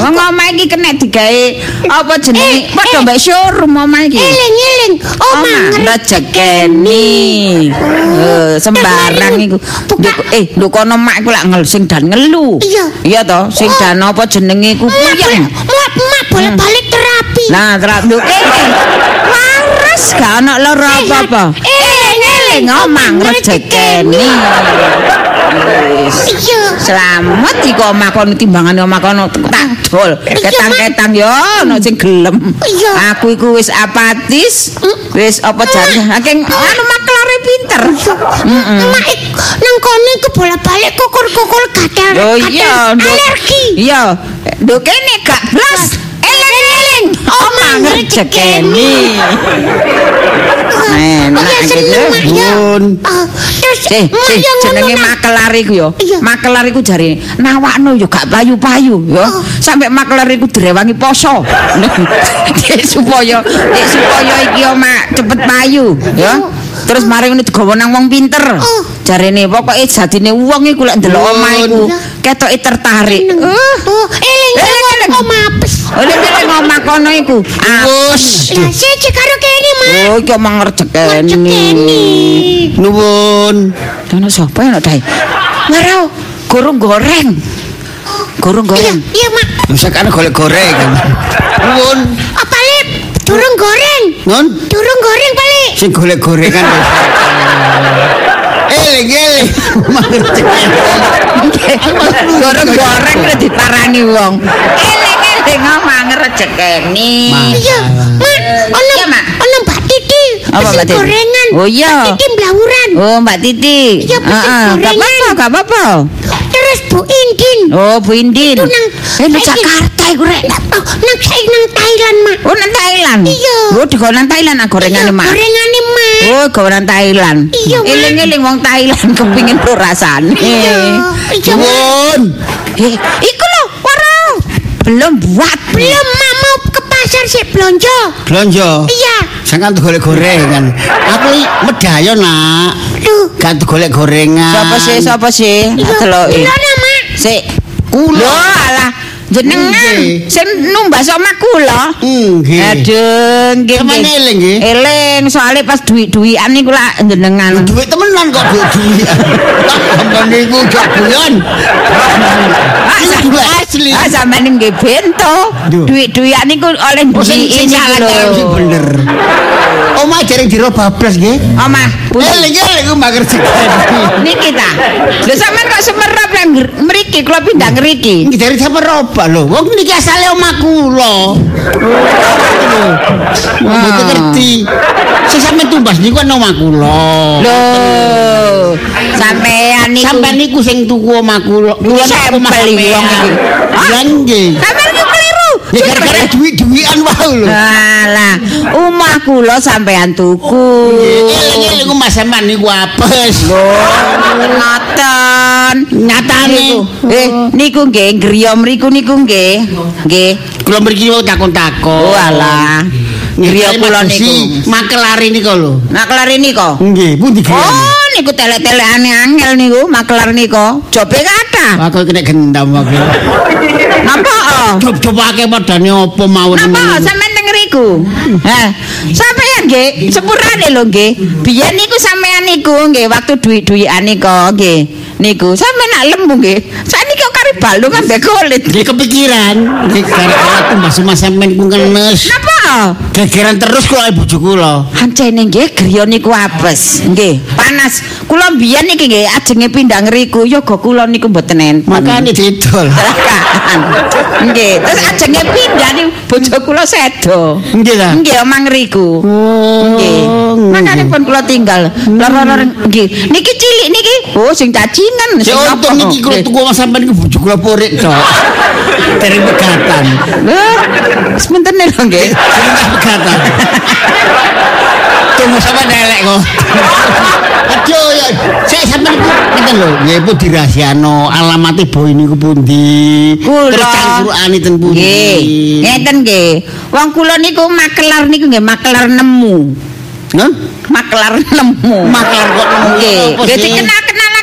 [SPEAKER 4] Wong omah iki kena digawe apa jenenge? Padha mbek showroom omah iki.
[SPEAKER 5] Eling, eling. Oh,
[SPEAKER 4] Omah
[SPEAKER 5] Mak.
[SPEAKER 4] rezekeni. Eh, sembarang iku. Eh, lho kono mak iku lak ngel sing dan ngelu.
[SPEAKER 5] Iya.
[SPEAKER 4] Iya toh, sing
[SPEAKER 5] Oh.
[SPEAKER 4] dan apa jenenge iku
[SPEAKER 5] Mak,
[SPEAKER 4] puyeng.
[SPEAKER 5] mak, mak, bolak-balik terapi.
[SPEAKER 4] Nah, nduk kene. Waras gak ono lara apa-apa.
[SPEAKER 5] Eling,
[SPEAKER 4] Eling omah rezekeni. Wis.
[SPEAKER 5] Iya.
[SPEAKER 4] Selamat iki omah kono timbangane omah kono tak dol. Ketang-ketang yo ono sing gelem. Aku iku wis apatis. Wis apa jare saking anu maklare pinter.
[SPEAKER 5] Mak, ik- nang kono iku bolak-balik kukur-kukur gatel.
[SPEAKER 4] Oh iya.
[SPEAKER 5] Alergi.
[SPEAKER 4] Iya. Nduk kene gak blas. Eling-eling omah rezekeni. Enak
[SPEAKER 5] Oh,
[SPEAKER 4] gitu.
[SPEAKER 5] Mak.
[SPEAKER 1] Bun.
[SPEAKER 5] Ah,
[SPEAKER 4] Eh,
[SPEAKER 5] mak
[SPEAKER 4] eh, jenenge makelar iku ya. Makelar iku jare nawakno ya gak payu-payu ya. Sampai makelar iku direwangi poso. Supaya supaya iki omah cepet payu ya. Terus mari ngene digawa nang wong pinter.
[SPEAKER 5] Oh.
[SPEAKER 4] Jarene pokoke jadine wong iku lek ndelok omah iku ketoke tertarik.
[SPEAKER 5] Seneng.
[SPEAKER 4] Uh,
[SPEAKER 5] Oh, eling,
[SPEAKER 4] Eling,
[SPEAKER 5] eling.
[SPEAKER 4] eling.
[SPEAKER 5] Oh,
[SPEAKER 4] kene omah kono iku.
[SPEAKER 1] Wus.
[SPEAKER 5] Lah, siji karo kene, Mak.
[SPEAKER 4] Oh, iki omah ngerjekeni.
[SPEAKER 5] Rezekeni.
[SPEAKER 1] Nuwun.
[SPEAKER 4] Dono sapa ya Dai? Waro, gorong goreng. Gorong goreng.
[SPEAKER 5] iya, Mak.
[SPEAKER 1] Misalkan golek goreng. Nuwun.
[SPEAKER 5] Durung goreng.
[SPEAKER 1] Nun,
[SPEAKER 5] Durung goreng, Pak,
[SPEAKER 1] sing golek gorengan. Eling, eling.
[SPEAKER 4] Gorong goreng udah diparani wong. Eling-eling omah ngrejekeni.
[SPEAKER 5] Iya, Mak. Ono, ono Mbak Titi.
[SPEAKER 4] Apa, Mbak Titi?
[SPEAKER 5] gorengan.
[SPEAKER 4] Oh, iya.
[SPEAKER 5] Titi blawuran.
[SPEAKER 4] Oh, Mbak Titi.
[SPEAKER 5] Iya, gorengan.
[SPEAKER 4] apa-apa, gak apa-apa.
[SPEAKER 5] Terus Bu Indin.
[SPEAKER 4] Oh, Bu Indin.
[SPEAKER 5] Itu nang
[SPEAKER 4] Eh,
[SPEAKER 5] saiki-
[SPEAKER 4] Jakarta iku rek.
[SPEAKER 5] Oh, nang saiki nang Thailand, Mak.
[SPEAKER 4] Oh, nang Thailand.
[SPEAKER 5] Iya.
[SPEAKER 4] Oh, di nang Thailand ah gorengane, Mak.
[SPEAKER 5] Gorengane, Mak.
[SPEAKER 4] Oh, gorengan Thailand.
[SPEAKER 5] Iya, Mak.
[SPEAKER 4] Eling-eling wong Thailand kepingin pro rasane.
[SPEAKER 5] Iya. Iya, Mak.
[SPEAKER 4] Eh, iku lho, waro. Belum buat.
[SPEAKER 5] Belum, Mak mau pasar sih belanja.
[SPEAKER 1] Blonjo.
[SPEAKER 5] Iya.
[SPEAKER 1] Jangan golek gorengan. Aku iki medayo, Nak.
[SPEAKER 5] Duh.
[SPEAKER 1] Gak golek gorengan.
[SPEAKER 4] Sapa sih, sapa sih?
[SPEAKER 5] Iya.
[SPEAKER 4] Deloki.
[SPEAKER 5] Gimana, Mak?
[SPEAKER 4] Sik.
[SPEAKER 1] Kula.
[SPEAKER 4] Lho, alah. Jenengan
[SPEAKER 1] Nggih.
[SPEAKER 4] sing numbas omah kula.
[SPEAKER 1] Nggih.
[SPEAKER 4] Aduh, nggih.
[SPEAKER 1] Sampeyan eling, nggih?
[SPEAKER 4] Eling, soalnya pas duit-duitan niku lak jenengan.
[SPEAKER 1] Duit temenan kok duit duit. Sampeyan niku gak bulan.
[SPEAKER 4] Ah,
[SPEAKER 1] asli.
[SPEAKER 4] Ah, sampeyan nggih bento. Duit-duitan niku oleh
[SPEAKER 1] Oh,
[SPEAKER 4] duit lho.
[SPEAKER 1] bener. Omah jaring diro bablas nggih.
[SPEAKER 4] Omah?
[SPEAKER 1] Eling eling ku mager.
[SPEAKER 4] Niki ta. Lho sampean kok semerap nang mriki kula pindah ngriki.
[SPEAKER 1] Iki dari roba lho. Wong niki asale omah kula. Wong mboten ngerti. Sing sampeyan tumbas niku kan omah kula.
[SPEAKER 4] Lho, sampean niku
[SPEAKER 1] Sampeyan niku sing tuku omah kula. Kula
[SPEAKER 4] Sampel iki wong iki.
[SPEAKER 1] Lah nggih.
[SPEAKER 4] Niku.
[SPEAKER 1] Ya gara-gara duit-duitan wae lho.
[SPEAKER 4] Alah, omah kula sampean tuku.
[SPEAKER 1] Eling-eling ku mas sampeyan niku apes.
[SPEAKER 4] Ngoten.
[SPEAKER 1] Nyatane.
[SPEAKER 4] Niku. Eh, niku nggih griya mriku niku nggih. Nggih.
[SPEAKER 1] Kula mriki takon-takon.
[SPEAKER 4] Oh alah. Griya kula niku.
[SPEAKER 1] Makelari niku lho.
[SPEAKER 4] Nak kelari niku.
[SPEAKER 1] Nggih, pundi griya?
[SPEAKER 4] Oh, niku telek-telekane angel niku makelar niku. Jobe kathah.
[SPEAKER 1] Aku kena gendam aku.
[SPEAKER 4] Napa? oh?
[SPEAKER 1] Coba ake padane apa mawon.
[SPEAKER 4] Napa sampean teng ngriku? Heh. Sampeyan nggih sepurane lho nggih. Biyen niku sampeyan niku nggih waktu duit-duitan niku nggih. Niku sampeyan nak lembu nggih. Saniki kok kari balung ambek kulit.
[SPEAKER 1] Nggih kepikiran. Nggih gara-gara aku mbak Mas sampean ku ngenes.
[SPEAKER 4] Napa?
[SPEAKER 1] Gegeran terus kula kali bojo kula.
[SPEAKER 4] Ancene nggih griya niku apes. Nggih, panas. Kula mbiyen iki nggih ajenge pindah ngriku yoga kula niku mboten enten.
[SPEAKER 1] Makane didol.
[SPEAKER 4] Nggih, terus ajenge pindah nih bojo kula sedo.
[SPEAKER 1] Nggih ta?
[SPEAKER 4] Nggih, omang ngriku. Nggih. Makane pun kula tinggal. Loro-loro nggih. Niki cilik niki. Oh, sing cacingan.
[SPEAKER 1] Ya
[SPEAKER 4] sing
[SPEAKER 1] untung niki kula tuku sampean iku bojo kula purik tok. Dereng pegatan.
[SPEAKER 4] Lho, sebentar nih lho nggih.
[SPEAKER 1] Dereng pegatan. Tunggu sampean elek kok. Aduh ya, saya sampean iku ngeten lho, nggih iku dirahasiano alamate boy niku pundi.
[SPEAKER 4] Kula.
[SPEAKER 1] Terus cangkrukane ten pundi.
[SPEAKER 4] Nggih, ngeten nggih. Wong kula niku makelar niku nggih makelar nemu.
[SPEAKER 1] Hah?
[SPEAKER 4] Makelar nemu.
[SPEAKER 1] Makelar kok nemu?
[SPEAKER 4] Nggih,
[SPEAKER 1] Apa
[SPEAKER 4] nggih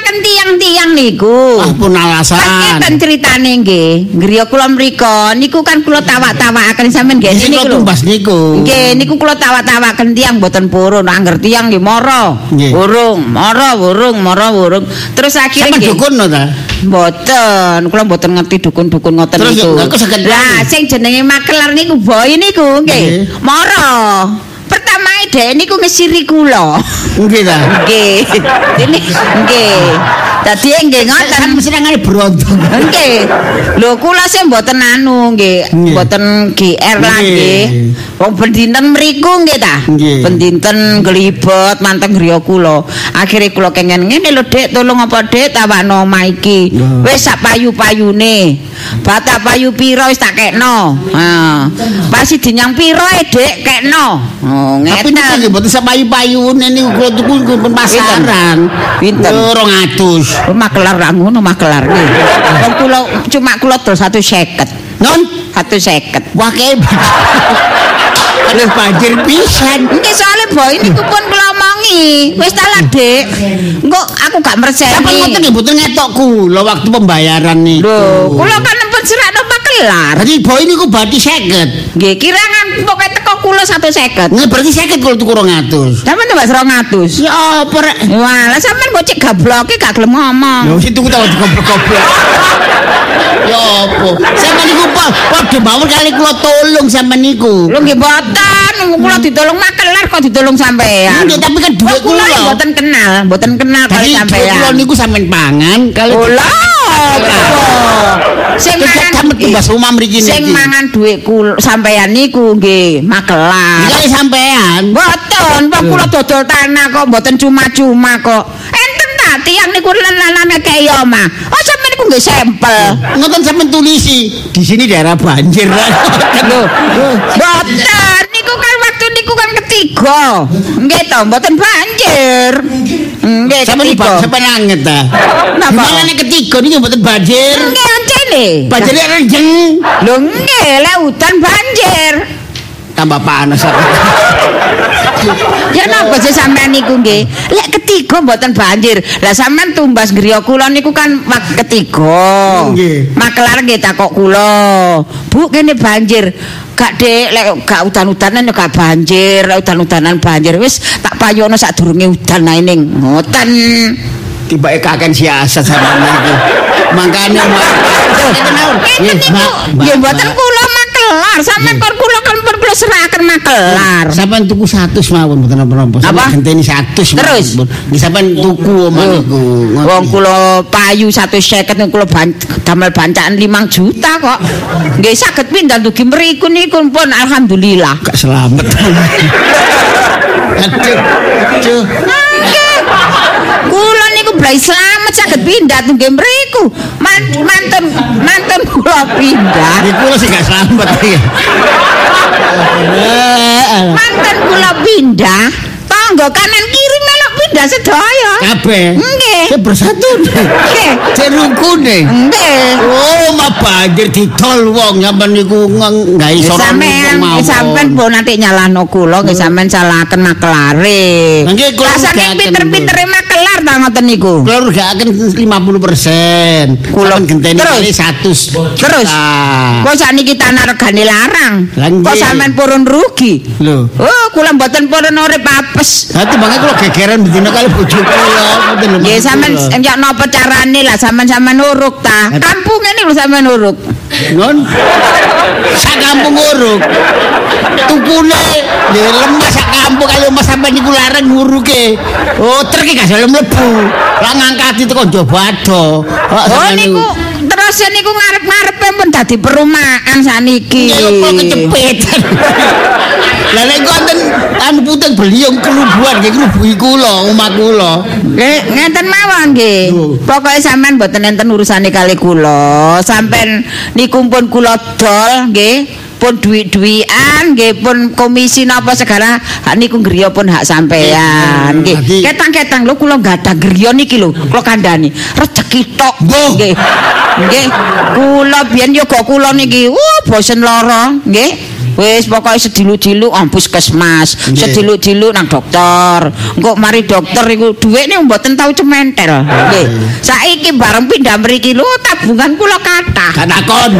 [SPEAKER 4] dikenal-kenalaken tiang-tiang niku.
[SPEAKER 1] Ah pun alasan.
[SPEAKER 4] Ngeten ceritane nggih. Griya kula mriko niku kan kula tawak-tawakaken sampean nggih niku lho.
[SPEAKER 1] tumbas niku.
[SPEAKER 4] Nggih, niku kula tawak-tawaken tiang mboten purun, angger tiang nggih mara. Wurung, mara wurung, mara wurung. Terus akhirnya
[SPEAKER 1] Sampeyan
[SPEAKER 4] nggih
[SPEAKER 1] dukun no ta?
[SPEAKER 4] Mboten, kula mboten ngerti dukun-dukun ngoten
[SPEAKER 1] Terus
[SPEAKER 4] niku. Lah,
[SPEAKER 1] tahu.
[SPEAKER 4] sing jenenge makelar niku boy niku. Nggih. Mara. Pertama dhek niku ngesiri kula.
[SPEAKER 1] Nggih ta.
[SPEAKER 4] Nggih. Dene nggih. Dadi nggih ngoten.
[SPEAKER 1] Kan senengane berontok.
[SPEAKER 4] Nggih. Lho kula sing mboten anu nggih, mboten GR lah
[SPEAKER 1] Nggih.
[SPEAKER 4] Wong bendinten mriku nggih ta. Bendinten glibet manteng griya kula. Akhire kula kengen ngene lho Dik, tolong apa Dik tawakno omah iki. Wis sak payu-payune. Bata payu pira wis tak kekno. Ha. Pasti dinyang pira e Dik kekno. Oh
[SPEAKER 1] Tapi niku
[SPEAKER 4] ngeten.
[SPEAKER 1] nggih mboten sapayune niku kula tuku niku pun pasaran.
[SPEAKER 4] Pinten?
[SPEAKER 1] Yo 200.
[SPEAKER 4] Oh, makelar ra ngono makelar nggih. Wong kula cuma kula dol 150.
[SPEAKER 1] Non,
[SPEAKER 4] 150.
[SPEAKER 1] wah. Ada banjir pisan.
[SPEAKER 4] Nggih soalnya boy niku pun kula omongi. Wis ta lah, Dik. Engko aku gak merseni.
[SPEAKER 1] Sampai ngoten nggih mboten ngetok kula waktu pembayaran niku.
[SPEAKER 4] Lho, kula kan nempel serakno makelar.
[SPEAKER 1] Berarti boy niku berarti 50.
[SPEAKER 4] Nggih, kirangan pokoke teko kula 150.
[SPEAKER 1] Nggih berarti 50 kula tuku 200.
[SPEAKER 4] Sampeyan tambah 200.
[SPEAKER 1] Ya apa rek?
[SPEAKER 4] Wah, lah sampeyan kok cek gabloke gak gelem ngomong.
[SPEAKER 1] Lho sing tuku tahu goblok-goblok. Ya apa? Sampe niku pa- padha mawon kali kula tolong sampe niku.
[SPEAKER 4] Lho nggih mboten, kula ditolong makelar kok ditolong sampean.
[SPEAKER 1] Nggih, tapi kan duit
[SPEAKER 4] kula
[SPEAKER 1] kula.
[SPEAKER 4] mboten kenal, mboten kenal kali sampean.
[SPEAKER 1] kula niku sampean pangan kali
[SPEAKER 4] Oh lah, Sing mangan
[SPEAKER 1] tumbas rumah mriki niki.
[SPEAKER 4] Sing mangan dhuwit kul sampean niku nggih makelar.
[SPEAKER 1] Kali sampean.
[SPEAKER 4] Mboten, wong kula dodol tanah kok mboten cuma-cuma kok. Enten ta tiyang niku lenane kaya omah. Oh sampean niku nggih sampel.
[SPEAKER 1] Ngoten sampean tulisi di sini daerah banjir.
[SPEAKER 4] Lho, mboten niku kan waktu niku kan ketiga. Nggih to, mboten banjir. Nggih
[SPEAKER 1] Sampean di
[SPEAKER 4] ketiga.
[SPEAKER 1] sampean anget ta.
[SPEAKER 4] Napa?
[SPEAKER 1] Gimana nek ketiga niki mboten banjir.
[SPEAKER 4] Nggih oncene.
[SPEAKER 1] Banjirnya renjeng.
[SPEAKER 4] Lho nggih, lek udan banjir.
[SPEAKER 1] Tambah panas.
[SPEAKER 4] Ya napa sih sampean niku nggih? Lek ketiga mboten banjir. Lah sampean tumbas griya kula niku kan ketiga.
[SPEAKER 1] Nggih.
[SPEAKER 4] Makelar nggih takok kula. Bu kene banjir. Gak dek lek gak udan-udanan ya gak banjir, lek udan-udanan banjir wis tak payono sadurunge udan ae ning. Ngoten.
[SPEAKER 1] Tiba kaken siasat sampean niku. Makane
[SPEAKER 4] niku. Nggih mboten kula makelar, sampean kok kula kula serahaken makelar.
[SPEAKER 1] Sampean tuku 100 mawon mboten apa-apa.
[SPEAKER 4] Apa?
[SPEAKER 1] Sampeyan genteni 100
[SPEAKER 4] Terus?
[SPEAKER 1] Nggih sampean tuku omah niku.
[SPEAKER 4] Wong kula payu 150 niku kula ban, damel bancakan 5 juta kok. Nggih saged pindah dugi mriku niku pun alhamdulillah.
[SPEAKER 1] gak selamat. Aduh. Aduh.
[SPEAKER 4] Blai selamat saged pindah dugi mriku. Man, manten manten kula pindah.
[SPEAKER 1] Sih gak selamat iki.
[SPEAKER 4] Manten kula pindah. Tangga kanan kiri melok pindah sedaya.
[SPEAKER 1] Kabeh.
[SPEAKER 4] Nggih.
[SPEAKER 1] Saya bersatu.
[SPEAKER 4] Nggih.
[SPEAKER 1] Saya rukune.
[SPEAKER 4] Nggih.
[SPEAKER 1] Oh, banjir didol wong sampean niku nggak iso
[SPEAKER 4] sampean pun nanti nyalahno kula nggih sampean salahaken makelare.
[SPEAKER 1] Nggih, kula
[SPEAKER 4] Rasane
[SPEAKER 1] ugahaken,
[SPEAKER 4] pinter-pintere makelar ta ngoten niku.
[SPEAKER 1] Kula rugaken 50%.
[SPEAKER 4] Kula-
[SPEAKER 1] genteni kali 100.
[SPEAKER 4] Terus
[SPEAKER 1] Ah.
[SPEAKER 4] kok sakniki tanah regane larang. Kok sampean purun rugi?
[SPEAKER 1] Lho.
[SPEAKER 4] Oh, kula mboten purun urip apes.
[SPEAKER 1] Dadi mangke kula gegeran bedina kali bojo kula. Ngoten lho,
[SPEAKER 4] Nggih sampean enyak napa carane lah sampean sampean uruk ta. Kampung ini lho sampean uruk.
[SPEAKER 1] Ngon. Sak kampung nguruk. Tukune ya lemah sak kampung kaya Mas sampean niku larang nguruke. Oh, trek gak dalem mlebu. Lah ngangkati teko Jobado.
[SPEAKER 4] Oh niku terus niku ngarep-ngarepe pun dadi perumahan saniki.
[SPEAKER 1] Ya kok kecepet. Lah nek konten anu putih beliung kerubuhan nggih kerubuhi kula, omah kula.
[SPEAKER 4] Nggih, ngenten mawon nggih. Pokoke sampean mboten enten urusane kali kula. Sampean niku pun kula dol nggih. pun duit-duian nggih. Pun komisi napa segala hak niku griya pun hak sampean nggih.
[SPEAKER 1] Dadi-
[SPEAKER 4] ketang-ketang lho kula gadah griya niki lho. Kula kandhani rejeki tok nggih. Nggih. Kula biyen yoga kula niki uh bosen lara nggih Wis pokoke sedilu-dilu am puskesmas,
[SPEAKER 1] Nggih.
[SPEAKER 4] sedilu-dilu nang dokter. Engko mari dokter iku dhuwitne mboten tau cementel. Nggih. Saiki bareng pindah mriki lho tabungan kula kathah.
[SPEAKER 1] Gak takon.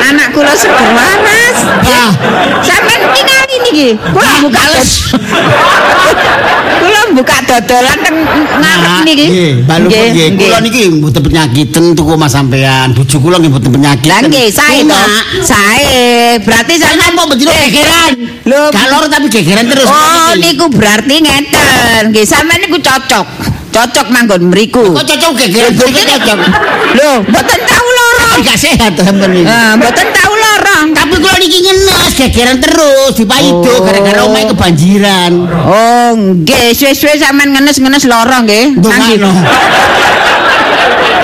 [SPEAKER 4] Anak kula seger waras.
[SPEAKER 1] Ah.
[SPEAKER 4] Sampeyan ningali niki. Kula buka
[SPEAKER 1] males.
[SPEAKER 4] Buka dodolan teng ngarep niki.
[SPEAKER 1] Nggih, balu nggih. Kula niki mboten penyakiten tuku Mas sampean. Bojo kula nggih mboten penyakit.
[SPEAKER 4] Lah nggih sae to. Sae. Berarti
[SPEAKER 1] Saya
[SPEAKER 4] sampeyan
[SPEAKER 1] apa bendino gegeran?
[SPEAKER 4] Lho,
[SPEAKER 1] Gak loro tapi gegeran terus.
[SPEAKER 4] Oh, niku berarti ngeten. Nggih, sampeyan niku cocok. Cocok manggon mriku.
[SPEAKER 1] Kok cocok gegeran cocok.
[SPEAKER 4] Lho, mboten lara.
[SPEAKER 1] Gak sehat sampean iki.
[SPEAKER 4] Ah, mboten tau lara.
[SPEAKER 1] Tapi kula niki ngenes gegeran terus dipaido
[SPEAKER 4] Oh.
[SPEAKER 1] gara-gara omahe kebanjiran.
[SPEAKER 4] Oh, nggih, suwe-suwe sampean ngenes-ngenes lara nggih. Nanggi.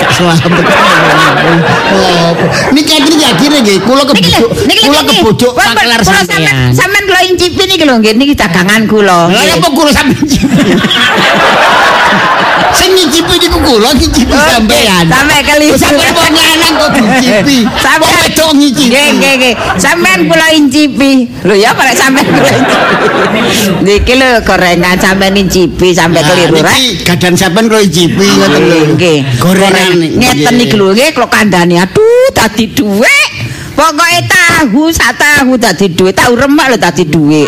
[SPEAKER 1] Selamat. Oh, Niki akhirnya akhirnya nggih kula kebujuk kula kebujuk pakelar sampean.
[SPEAKER 4] sampean kula incipi niki lho nggih niki dagangan kula. Nggih.
[SPEAKER 1] apa kula sampean? Sing nyicipi niku kula nyicipi
[SPEAKER 4] Oke,
[SPEAKER 1] sampean.
[SPEAKER 4] Sampai kali.
[SPEAKER 1] Sampeyan kok lanang kok dicipi.
[SPEAKER 4] Sampeyan
[SPEAKER 1] Kok wedok nyicipi.
[SPEAKER 4] Nggih, nggih, nggih. Sampean kula incipi. Lho ya pada sampean kula incipi. Niki lho gorengan sampean incipi sampai keliru rek.
[SPEAKER 1] Niki gadan sampean kula nyicipi ngoten lho.
[SPEAKER 4] Nggih.
[SPEAKER 1] Gorengan
[SPEAKER 4] ngeten niki lho nggih kula kandhani. Aduh, dadi dhuwit. Pokoke tahu sak tahu dadi dhuwit, tahu remak lho dadi dhuwit.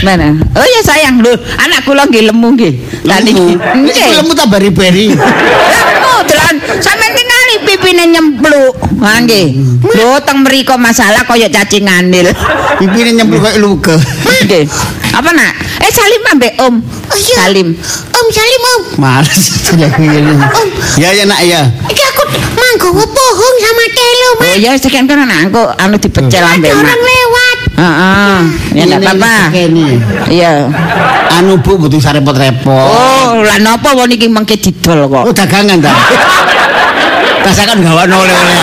[SPEAKER 4] Mana? Oh ya sayang lho, anak kula nggih lemu nggih. Niki.
[SPEAKER 1] Niki lemu tak bari-bari.
[SPEAKER 4] Lemu delan sampean tingali pipine nyempluk. Ha nggih. Lho teng mriko masalah kaya cacing nganil.
[SPEAKER 1] Pipine nyemplung kayak luka.
[SPEAKER 4] Nggih. Apa nak? Eh Salim ambek Om.
[SPEAKER 5] Oh, iya.
[SPEAKER 4] Salim.
[SPEAKER 5] Om Salim om,
[SPEAKER 1] Males sudah begini. Ya ya nak ya.
[SPEAKER 5] iki aku manggawa pohon sama telo
[SPEAKER 4] Oh
[SPEAKER 5] mas.
[SPEAKER 4] ya sekian kan anak aku anu dipecel ambek
[SPEAKER 5] Ada
[SPEAKER 4] mak.
[SPEAKER 5] orang lewat.
[SPEAKER 4] Heeh. Ya enggak apa-apa. Iya.
[SPEAKER 1] Anu Bu butuh sarepot-repot.
[SPEAKER 4] Oh, lah napa wong iki mengke didol kok.
[SPEAKER 1] Oh dagangan ta. Rasakan gawan oleh-oleh.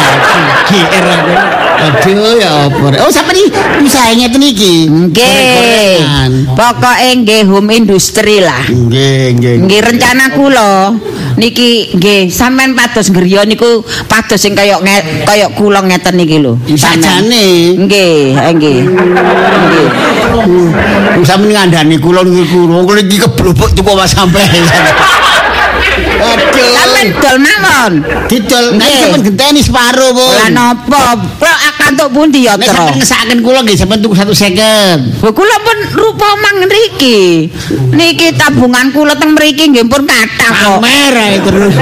[SPEAKER 1] GR aku. Aduh ya apa. Oh sampe iki usaha ngeten iki.
[SPEAKER 4] Nggih. Pokoke nggih home industri lah.
[SPEAKER 1] Nggih, nggih.
[SPEAKER 4] Nggih rencana kula niki nggih sampean pados griya niku pados sing kaya kaya kula ngeten niki lho.
[SPEAKER 1] Sajane
[SPEAKER 4] Nggih, nggih. Nggih.
[SPEAKER 1] sampe ngandani kula niku kula iki keblobok tuku Mas sampean. Aduh.
[SPEAKER 4] Sampeyan dol mawon.
[SPEAKER 1] Didol nek
[SPEAKER 4] Nggih.
[SPEAKER 1] sampean genteni separo, Bu.
[SPEAKER 4] Lah napa? Akan tuk pundi ya,
[SPEAKER 1] Nek sampean ngesakaken kula nggih sampean tuku 150.
[SPEAKER 4] Lho kula pun rupa mang nriki. Niki tabungan kula teng mriki nggih pun kathah kok.
[SPEAKER 1] Pamer ae terus.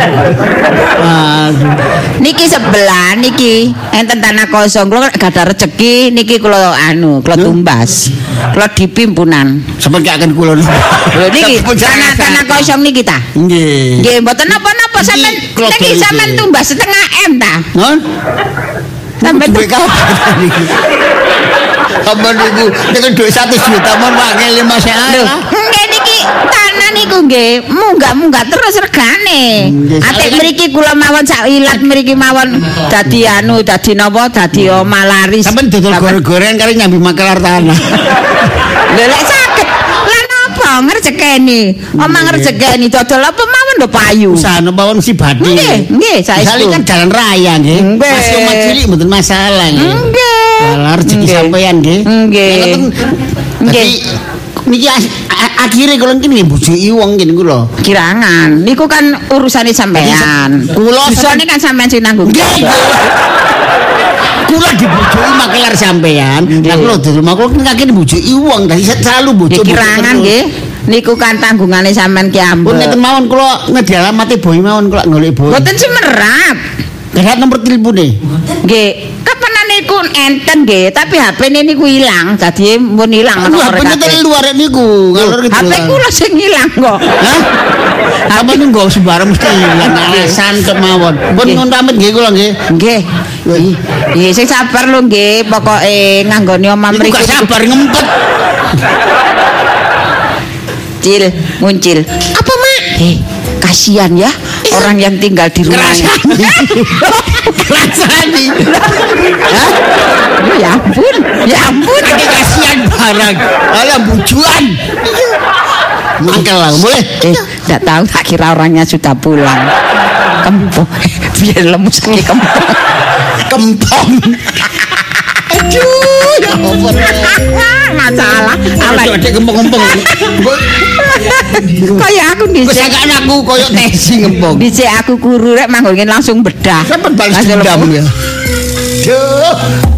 [SPEAKER 4] Niki sebelah niki enten tanah kosong kula gak ada rezeki niki kula anu kula tumbas. Kula dipimpunan.
[SPEAKER 1] Sampeyan gak akan kula.
[SPEAKER 4] Lho niki tanah tanah
[SPEAKER 1] sakit.
[SPEAKER 4] kosong niki ta.
[SPEAKER 1] Nggih.
[SPEAKER 4] Nggih mboten napa-napa
[SPEAKER 1] Niki
[SPEAKER 4] sampean niki sampean tumbas setengah M ta. Sampai
[SPEAKER 1] duwe kapan iki? Sampeyan niku dengan duit 1 juta mon wangel Mas
[SPEAKER 4] Lho,
[SPEAKER 1] ya.
[SPEAKER 4] nggih niki tanah niku nggih munggah-munggah terus regane. Atik mriki kula mawon sak ilat mriki mawon dadi anu dadi napa dadi omah laris.
[SPEAKER 1] Sampeyan dodol goreng-goreng kali nyambi makelar tanah.
[SPEAKER 4] Lho lek saged lan apa ngrejekeni? Omah ngrejekeni dodol apa mawon lho payu.
[SPEAKER 1] Usaha mawon si badi.
[SPEAKER 4] Nggih, nggih saestu.
[SPEAKER 1] kan jalan raya nggih.
[SPEAKER 4] Nggih.
[SPEAKER 1] Masih omah cilik mboten masalah nggih.
[SPEAKER 4] Nggih.
[SPEAKER 1] Lah rezeki
[SPEAKER 4] Nggih.
[SPEAKER 1] sampeyan nggih.
[SPEAKER 4] Nggih. Nggih.
[SPEAKER 1] Niki akhire kula niki nggih bojoki wong ngene kula.
[SPEAKER 4] Kirangan, niku kan urusane sampean.
[SPEAKER 1] Kula
[SPEAKER 4] Dusane kan sampean sing nanggung.
[SPEAKER 1] Kula dibojoki makelar sampean. Lah kula dodol makula kan kaki dibojoki wong dadi selalu.
[SPEAKER 4] Nggih kirangan nggih. Niku kan tanggungane sampean ki
[SPEAKER 1] Pun
[SPEAKER 4] ambek.
[SPEAKER 1] neten mawon kula ngedi alamate boy mawon kula golek boy.
[SPEAKER 4] Mboten semerap.
[SPEAKER 1] Gak nomor telepone.
[SPEAKER 4] Nggih, kapanan niku enten nggih, tapi HP-ne niku ilang. Dadi mun ilang
[SPEAKER 1] Lu
[SPEAKER 4] nomor
[SPEAKER 1] HP-ne tadi luar niku, ngalor.
[SPEAKER 4] HP kula sing ilang kok.
[SPEAKER 1] Hah? Apa nih nggak sembarang mesti hilang alasan kemawon. Pun nun pamit nggih kula nggih.
[SPEAKER 4] Nggih. Ih, Nggih, sing sabar lho nggih, pokoke nganggone omah
[SPEAKER 1] Iku
[SPEAKER 4] mriku.
[SPEAKER 1] gak sabar ngempet.
[SPEAKER 4] Cil, muncil.
[SPEAKER 5] Apa, Mak?
[SPEAKER 4] Eh, kasihan ya orang yang tinggal di rumahnya.
[SPEAKER 1] Kerasani. Hah?
[SPEAKER 4] Oh, ya ampun, ya ampun.
[SPEAKER 1] Ini kasihan barang. Alah bujuan. Mangkel lah, boleh.
[SPEAKER 4] Eh, tidak tahu tak kira orangnya sudah pulang. Kempong, biar lemus lagi kempong.
[SPEAKER 1] Kempong. Aduh, ya ampun.
[SPEAKER 4] Masalah.
[SPEAKER 1] Alah,
[SPEAKER 4] Apa?
[SPEAKER 1] ada kempong-kempong.
[SPEAKER 4] Kayak aku
[SPEAKER 1] Wis
[SPEAKER 4] dhisik.
[SPEAKER 1] agak aku koyo tesi ngempong.
[SPEAKER 4] Dhisik aku kuru rek manggon langsung bedah.
[SPEAKER 1] Sampai balas dendam ya. Duh.